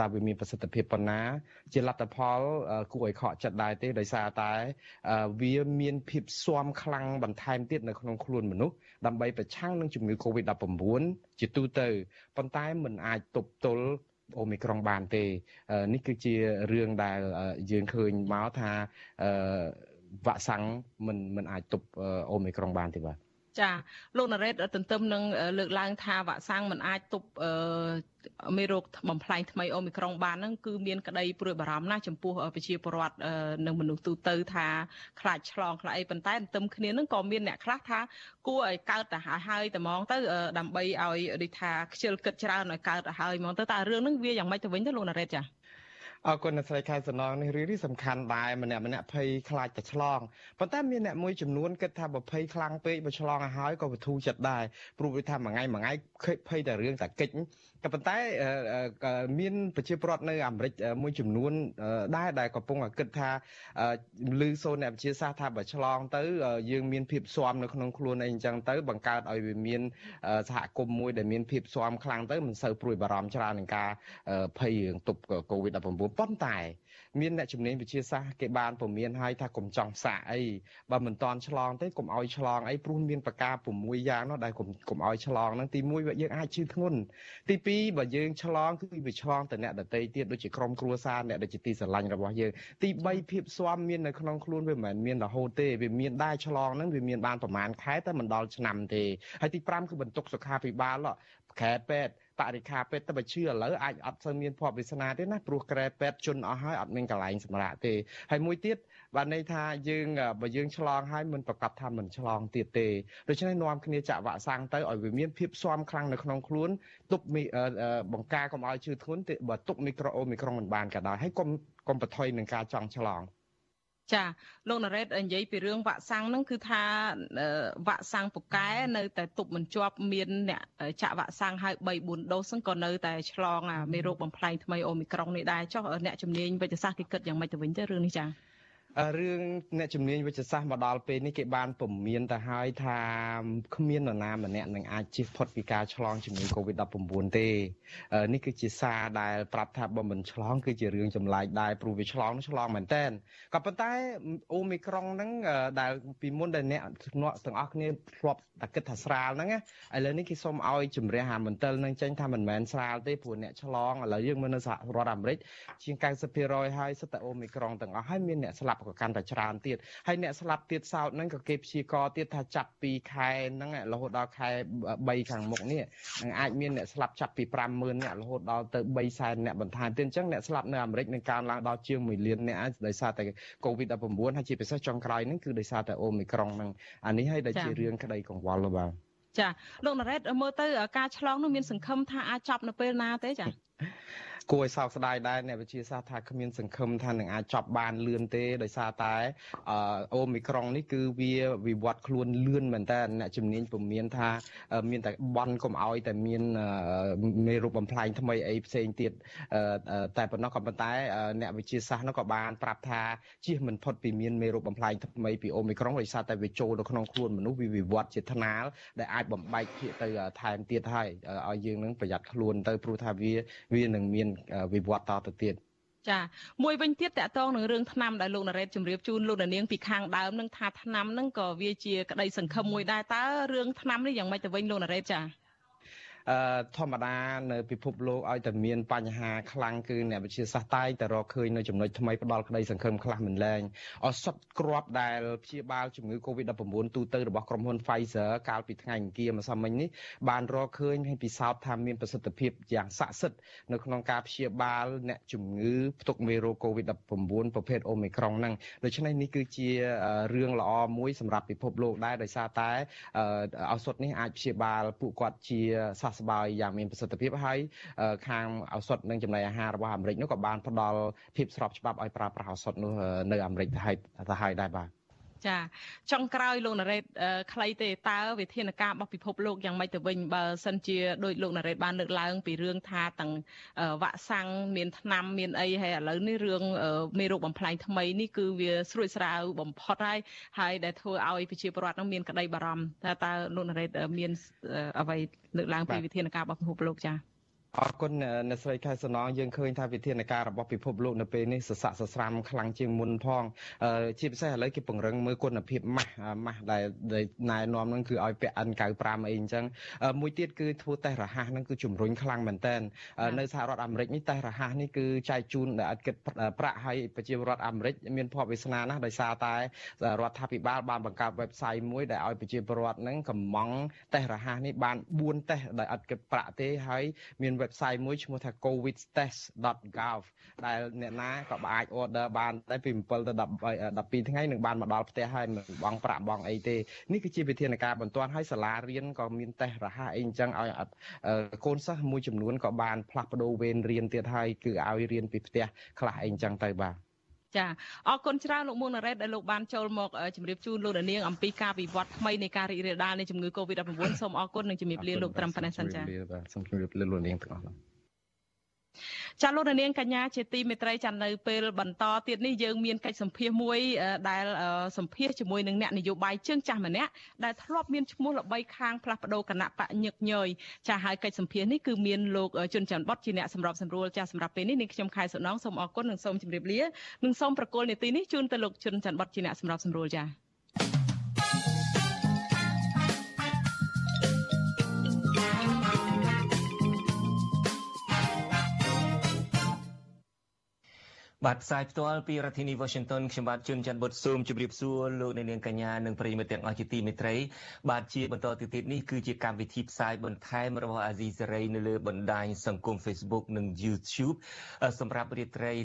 តើវាមានប្រសិទ្ធភាពប៉ុណ្ណា ជាលទ្ធផលគួរឲ្យខកចិត្តដែរទេដោយសារតែវាមានភាពស៊ាំខ្លាំងបន្ថែមទៀតនៅក្នុងខ្លួនមនុស្សដើម្បីប្រឆាំងនឹងជំងឺ Covid-19 ជាទូទៅប៉ុន្តែมันអាចទប់ទល់ អូមីក្រុងបានទេនេះគឺជារឿងដែលយើងឃើញមកថាវ៉ាក់សាំងមិនមិនអាចទប់អូមីក្រុងបានទេបាទ ចាលោកណារ៉េតទន្ទឹមនឹងលើកឡើងថាវ៉ាក់សាំងមិនអាចទប់មេរោគបំផ្លែងថ្មីអូមីក្រុងបានហ្នឹងគឺមានក្តីព្រួយបារម្ភណាស់ចំពោះប្រជាពលរដ្ឋនិងមនុស្សទូទៅថាខ្លាចឆ្លងខ្លាចអីប៉ុន្តែទន្ទឹមគ្នាហ្នឹងក៏មានអ្នកខ្លះថាគួរឲ្យកើតទៅហើយតែហ្មងទៅដើម្បីឲ្យដូចថាខ្ជិលគិតច្រើនឲ្យកើតទៅហើយហ្មងទៅតើរឿងហ្នឹងវាយ៉ាងម៉េចទៅវិញទៅលោកណារ៉េតចា អរគុណអ្នកស្រីខែសំណងនេះរឿងនេះសំខាន់ដែរម្នាក់ម្នាក់ភ័យខ្លាចតែឆ្លងប៉ុន្តែមានអ្នកមួយចំនួនគិតថាបើភ័យខ្លាំងពេកបើឆ្លងឲ្យហើយក៏វធូរចិត្តដែរព្រោះវាថាមួយថ្ងៃមួយថ្ងៃភ័យតែរឿងតែកិច្ចក៏ប៉ុន្តែមានប្រជាពលរដ្ឋនៅអាមេរិកមួយចំនួនដែរដែលកំពុងគិតថាឮសូនអ្នកវិទ្យាសាស្ត្រថាបើឆ្លងទៅយើងមានភាពស៊ាំនៅក្នុងខ្លួនអីអញ្ចឹងទៅបង្កើតឲ្យវាមានសហគមន៍មួយដែលមានភាពស៊ាំខ្លាំងទៅមិនសូវព្រួយបារម្ភច្រើននឹងការភ័យរឿងទប់កូវីដ19 ប៉ុន្តែ មានអ្នកជំនាញវិទ្យាសាស្ត្រគេបានពមៀនឲ្យថាកុំចង់សាក់អីបើមិនតន់ឆ្លងទេកុំឲ្យឆ្លងអីព្រោះមានប្រការ6យ៉ាងនោះដែលកុំកុំឲ្យឆ្លងហ្នឹងទី1យើងអាចឈឺធ្ងន់ទី2បើយើងឆ្លងគឺវាឆ្លងទៅអ្នកដទៃទៀតដូចជាក្រុមគ្រួសារអ្នកដែលជាទីស្រឡាញ់របស់យើងទី3ភាពស្វាមមាននៅក្នុងខ្លួនវាមិនមែនមានរហូតទេវាមានដែរឆ្លងហ្នឹងវាមានបានប្រហែលខែតែមិនដល់ឆ្នាំទេហើយទី5គឺបន្ទុកសុខាភិបាលខែពេទ្យ បរិខាពេទ្យទៅបើឈឺឥឡូវអាចអត់សូវមានភ័ព្វវាសនាទេណាព្រោះក្រែពេទ្យជន់អស់ហើយអត់មានកន្លែងសម្រាប់ទេហើយមួយទៀតបានន័យថាយើងបើយើងឆ្លងហើយមិនប្រកាសថាមិនឆ្លងទៀតទេដូច្នេះនាំគ្នាចាក់វ៉ាក់សាំងទៅឲ្យវាមានភាពស៊ាំខ្លាំងនៅក្នុងខ្លួនទប់បង្ការកុំឲ្យឈឺធ្ងន់បើទុកមីក្រូអូមីក្រុងមិនបានក៏ដោយហើយកុំកុំបន្ថយនឹងការចង់ឆ្លង ចាលោកណារ៉េតនិយាយពីរឿងវ៉ាក់សាំងហ្នឹងគឺថាវ៉ាក់សាំងពូកែនៅតែទប់មិនជាប់មានអ្នកចាក់វ៉ាក់សាំងហើយ3 4ដូសហ្នឹងក៏នៅតែឆ្លងអាមេរោគបំផ្លែងថ្មីអូមីក្រុងនេះដែរចុះអ្នកជំនាញវិទ្យាសាស្ត្រគេគិតយ៉ាងម៉េចទៅវិញទៅរឿងនេះចា រឿងអ្នកជំនាញវិទ្យាសាស្ត្រមកដល់ពេលនេះគេបានពមៀនទៅហើយថាគ្មាននរណាម្នាក់នឹងអាចជៀសផុតពីការឆ្លងជំងឺ Covid-19 ទេនេះគឺជាសារដែលប្រាប់ថាបើមិនឆ្លងគឺជារឿងចម្លែកដែរព្រោះវាឆ្លងឆ្លងមែនតើក៏ប៉ុន្តែអូមីក្រុងហ្នឹងដែលពីមុនដែលអ្នកទាំងអស់គ្នាធ្លាប់តែគិតថាស្រាលហ្នឹងឥឡូវនេះគេសុំឲ្យជំរះអាមន្ទិលនឹងចេញថាមិនមែនស្រាលទេព្រោះអ្នកឆ្លងឥឡូវយើងមើលនៅសហរដ្ឋអាមេរិកជាង90%ហើយសិតតែអូមីក្រុងទាំងអស់ហើយមានអ្នកស្លាប់ក៏កាន់តែច្រើនទៀតហើយអ្នកស្លាប់ទៀតសោតហ្នឹងក៏គេព្យាករទៀតថាចាប់ពីខែហ្នឹងរហូតដល់ខែ3ខាងមុខនេះនឹងអាចមានអ្នកស្លាប់ចាប់ពី50000អ្នករហូតដល់ទៅ3សែនអ្នកបន្ថែមទៀតអញ្ចឹងអ្នកស្លាប់នៅអាមេរិកនឹងកើនឡើងដល់ជាង1លានអ្នកដោយសារតែ COVID-19 ហើយជាពិសេសចុងក្រោយហ្នឹងគឺដោយសារតែអូមីក្រុងហ្នឹងអានេះហើយដែលជារឿងក្តីកង្វល់បាទចាលោកណារ៉េតមើលទៅការឆ្លងនោះមានសង្ឃឹមថាអាចចប់នៅពេលណាទេចា គួរឲ្យសោកស្ដាយដែរអ្នកវិទ្យាសាស្ត្រថាគ្មានសង្ឃឹមថានឹងអាចចប់បានលឿនទេដោយសារតែអូមីក្រុងនេះគឺវាវិវត្តខ្លួនលឿនមែនតើអ្នកជំនាញពុំមានថាមានតែបន់កុំឲ្យតែមានមេរោគបំផ្លាញថ្មីអីផ្សេងទៀតតែប៉ុណ្ណោះក៏ប៉ុន្តែអ្នកវិទ្យាសាស្ត្រនោះក៏បានប្រាប់ថាជៀសមិនផុតពីមានមេរោគបំផ្លាញថ្មីពីអូមីក្រុងដោយសារតែវាចូលនៅក្នុងខ្លួនមនុស្សវាវិវត្តជាថ្នាលដែលអាចបំបែកភាគទៅថែមទៀតហើយឲ្យយើងនឹងប្រយ័ត្នខ្លួនទៅព្រោះថាវាវានឹងមានវិវត្តតទៅទៀតចាមួយវិញទៀតតកតងនឹងរឿងថ្នាំដែលលោកណារ៉េតជម្រាបជូនលោកនាងពីខាងដើមនឹងថាថ្នាំនឹងក៏វាជាក្តីសង្ឃឹមមួយដែរតើរឿងថ្នាំនេះយ៉ាងម៉េចទៅវិញលោកណារ៉េតចាអឺ ធម្មតានៅពិភពលោកឲ្យតែមានបញ្ហាខ្លាំងគឺអ្នកវិទ្យាសាស្ត្រតែងតែរកឃើញនៅចំណុចថ្មីផ្ដល់ក្តីសង្ឃឹមខ្លះមិនលែងអសតគ្រាប់ដែលព្យាបាលជំងឺ Covid-19 ទូទៅរបស់ក្រុមហ៊ុន Pfizer កាលពីថ្ងៃអង្គារម្សិលមិញនេះបានរកឃើញហើយពិសោធន៍ថាមានប្រសិទ្ធភាពយ៉ាងស័ក្តិសិទ្ធិនៅក្នុងការព្យាបាលអ្នកជំងឺផ្ទុកមេរោគ Covid-19 ប្រភេទ Omicron ហ្នឹងដូច្នេះនេះគឺជារឿងល្អមួយសម្រាប់ពិភពលោកដែរដោយសារតែឱសថនេះអាចព្យាបាលពួកគាត់ជាសះស្បើយយ៉ាងមានប្រសិទ្ធភាពហើយខាងឱសថនិងចំណីអាហាររបស់អាមេរិកនោះក៏បានផ្ដល់ភាពស្របច្បាប់ឲ្យប្រើប្រាស់ឱសថនោះនៅអាមេរិកទៅហើយទៅហើយដែរបាទ ចាចុងក្រោយលោកណារ៉េតខ្លីទេតើវិធានការរបស់ពិភពលោកយ៉ាងម៉េចទៅវិញបើសិនជាដោយលោកណារ៉េតបានលើកឡើង ពីរឿងថាទាំងវ៉ាក់សាំងមានថ្នាំមានអីហើយឥឡូវនេះរឿងមេរោគបំផ្លាញថ្មីនេះគឺវាស្រួចស្រាវបំផុតហើយហើយដែលធ្វើឲ្យប្រជាពលរដ្ឋនឹងមានក្តីបារម្ភថាតើលោកណារ៉េតមានអ្វីលើកឡើងពីវិធានការរបស់ពិភពលោកចា៎ អរគុណអ្នកស្រីខែសំណងយើងឃើញថាវិធានការរបស់ពិភពលោកនៅពេលនេះសស័កសស្រាំខ្លាំងជាងមុនផងជាពិសេសឥឡូវគេពង្រឹងមើលគុណភាពម៉ាស់ម៉ាស់ដែលណែនាំនឹងគឺឲ្យពាក់ N95 អីអញ្ចឹងមួយទៀតគឺធ្វើតេស្តរហ័សនឹងគឺជំរុញខ្លាំងមែនតើនៅសហរដ្ឋអាមេរិកនេះតេស្តរហ័សនេះគឺចែកជូនដែលអត់គិតប្រាក់ឲ្យប្រជាពលរដ្ឋអាមេរិកមានភ័ព្វវាសនាណាស់ដោយសារតែរដ្ឋាភិបាលបានបង្កើត website មួយដែលឲ្យប្រជាពលរដ្ឋនឹងកំងតេស្តរហ័សនេះបាន4តេស្តដែលអត់គិតប្រាក់ទេហើយមាន website មួយឈ្មោះថា covidtest.gov ដែលអ្នកណាក៏អាច order បានតែពី7ទៅ12ថ្ងៃនឹងបានមកដល់ផ្ទះហើយមិនបងប្រាក់បងអីទេនេះគឺជាវិធានការបន្ទាន់ហើយសាលារៀនក៏មានតេស្តរហ័សអីអញ្ចឹងឲ្យកូនសិស្សមួយចំនួនក៏បានផ្លាស់ប្ដូរវេនរៀនទៀតហើយគឺឲ្យរៀនពីផ្ទះខ្លះអីអញ្ចឹងទៅបាទ ចាអរគុណច្រើនលោកមុនណារ៉េតដែលលោកបានចូលមកជម្រាបជូនលោកនាងអំពីការវិវត្តថ្មីនៃការរីករាលដាលនៃជំងឺ Covid-19 សូមអរគុណនិងជំរាបលាលោកត្រឹមប៉ុណ្ណេះសិនចាសូមជម្រាបលាលោកនាងទាំងអស់ ចាលោកនាងកញ្ញាជាទីមេត្រីចានៅពេលបន្តទៀតនេះយើងមានកិច្ចសម្ភាសមួយដែលសម្ភាសជាមួយនឹងអ្នកនយោបាយជើងចាស់ម្នាក់ដែលធ្លាប់មានឈ្មោះល្បីខាងផ្លាស់ប្ដូរគណៈបកញឹកញយចាហើយកិច្ចសម្ភាសនេះគឺមានលោកជុនច័ន្ទបតជាអ្នកសម្របសម្រួលចាសម្រាប់ពេលនេះនាងខ្ញុំខែសុណងសូមអរគុណនិងសូមជម្រាបលានិងសូមប្រកល់នេតិនេះជូនទៅលោកជុនច័ន្ទបតជាអ្នកសម្របសម្រួលចា បាទផ្សាយផ្ទាល់ពីរដ្ឋធានី Washington ខ្ញុំបាទជួនច័ន្ទបុតស៊ូមជម្រាបសួរលោកអ្នកនាងកញ្ញានិងប្រិយមិត្តទាំងអស់ជាទីមេត្រី បាទជាបន្តទៅទៀតនេះគឺជាកម្មវិធីផ្សាយបន្ថែមរបស់ Azizi Saray នៅលើបណ្ដាញសង្គម Facebook និង YouTube សម្រាប់រាត្រី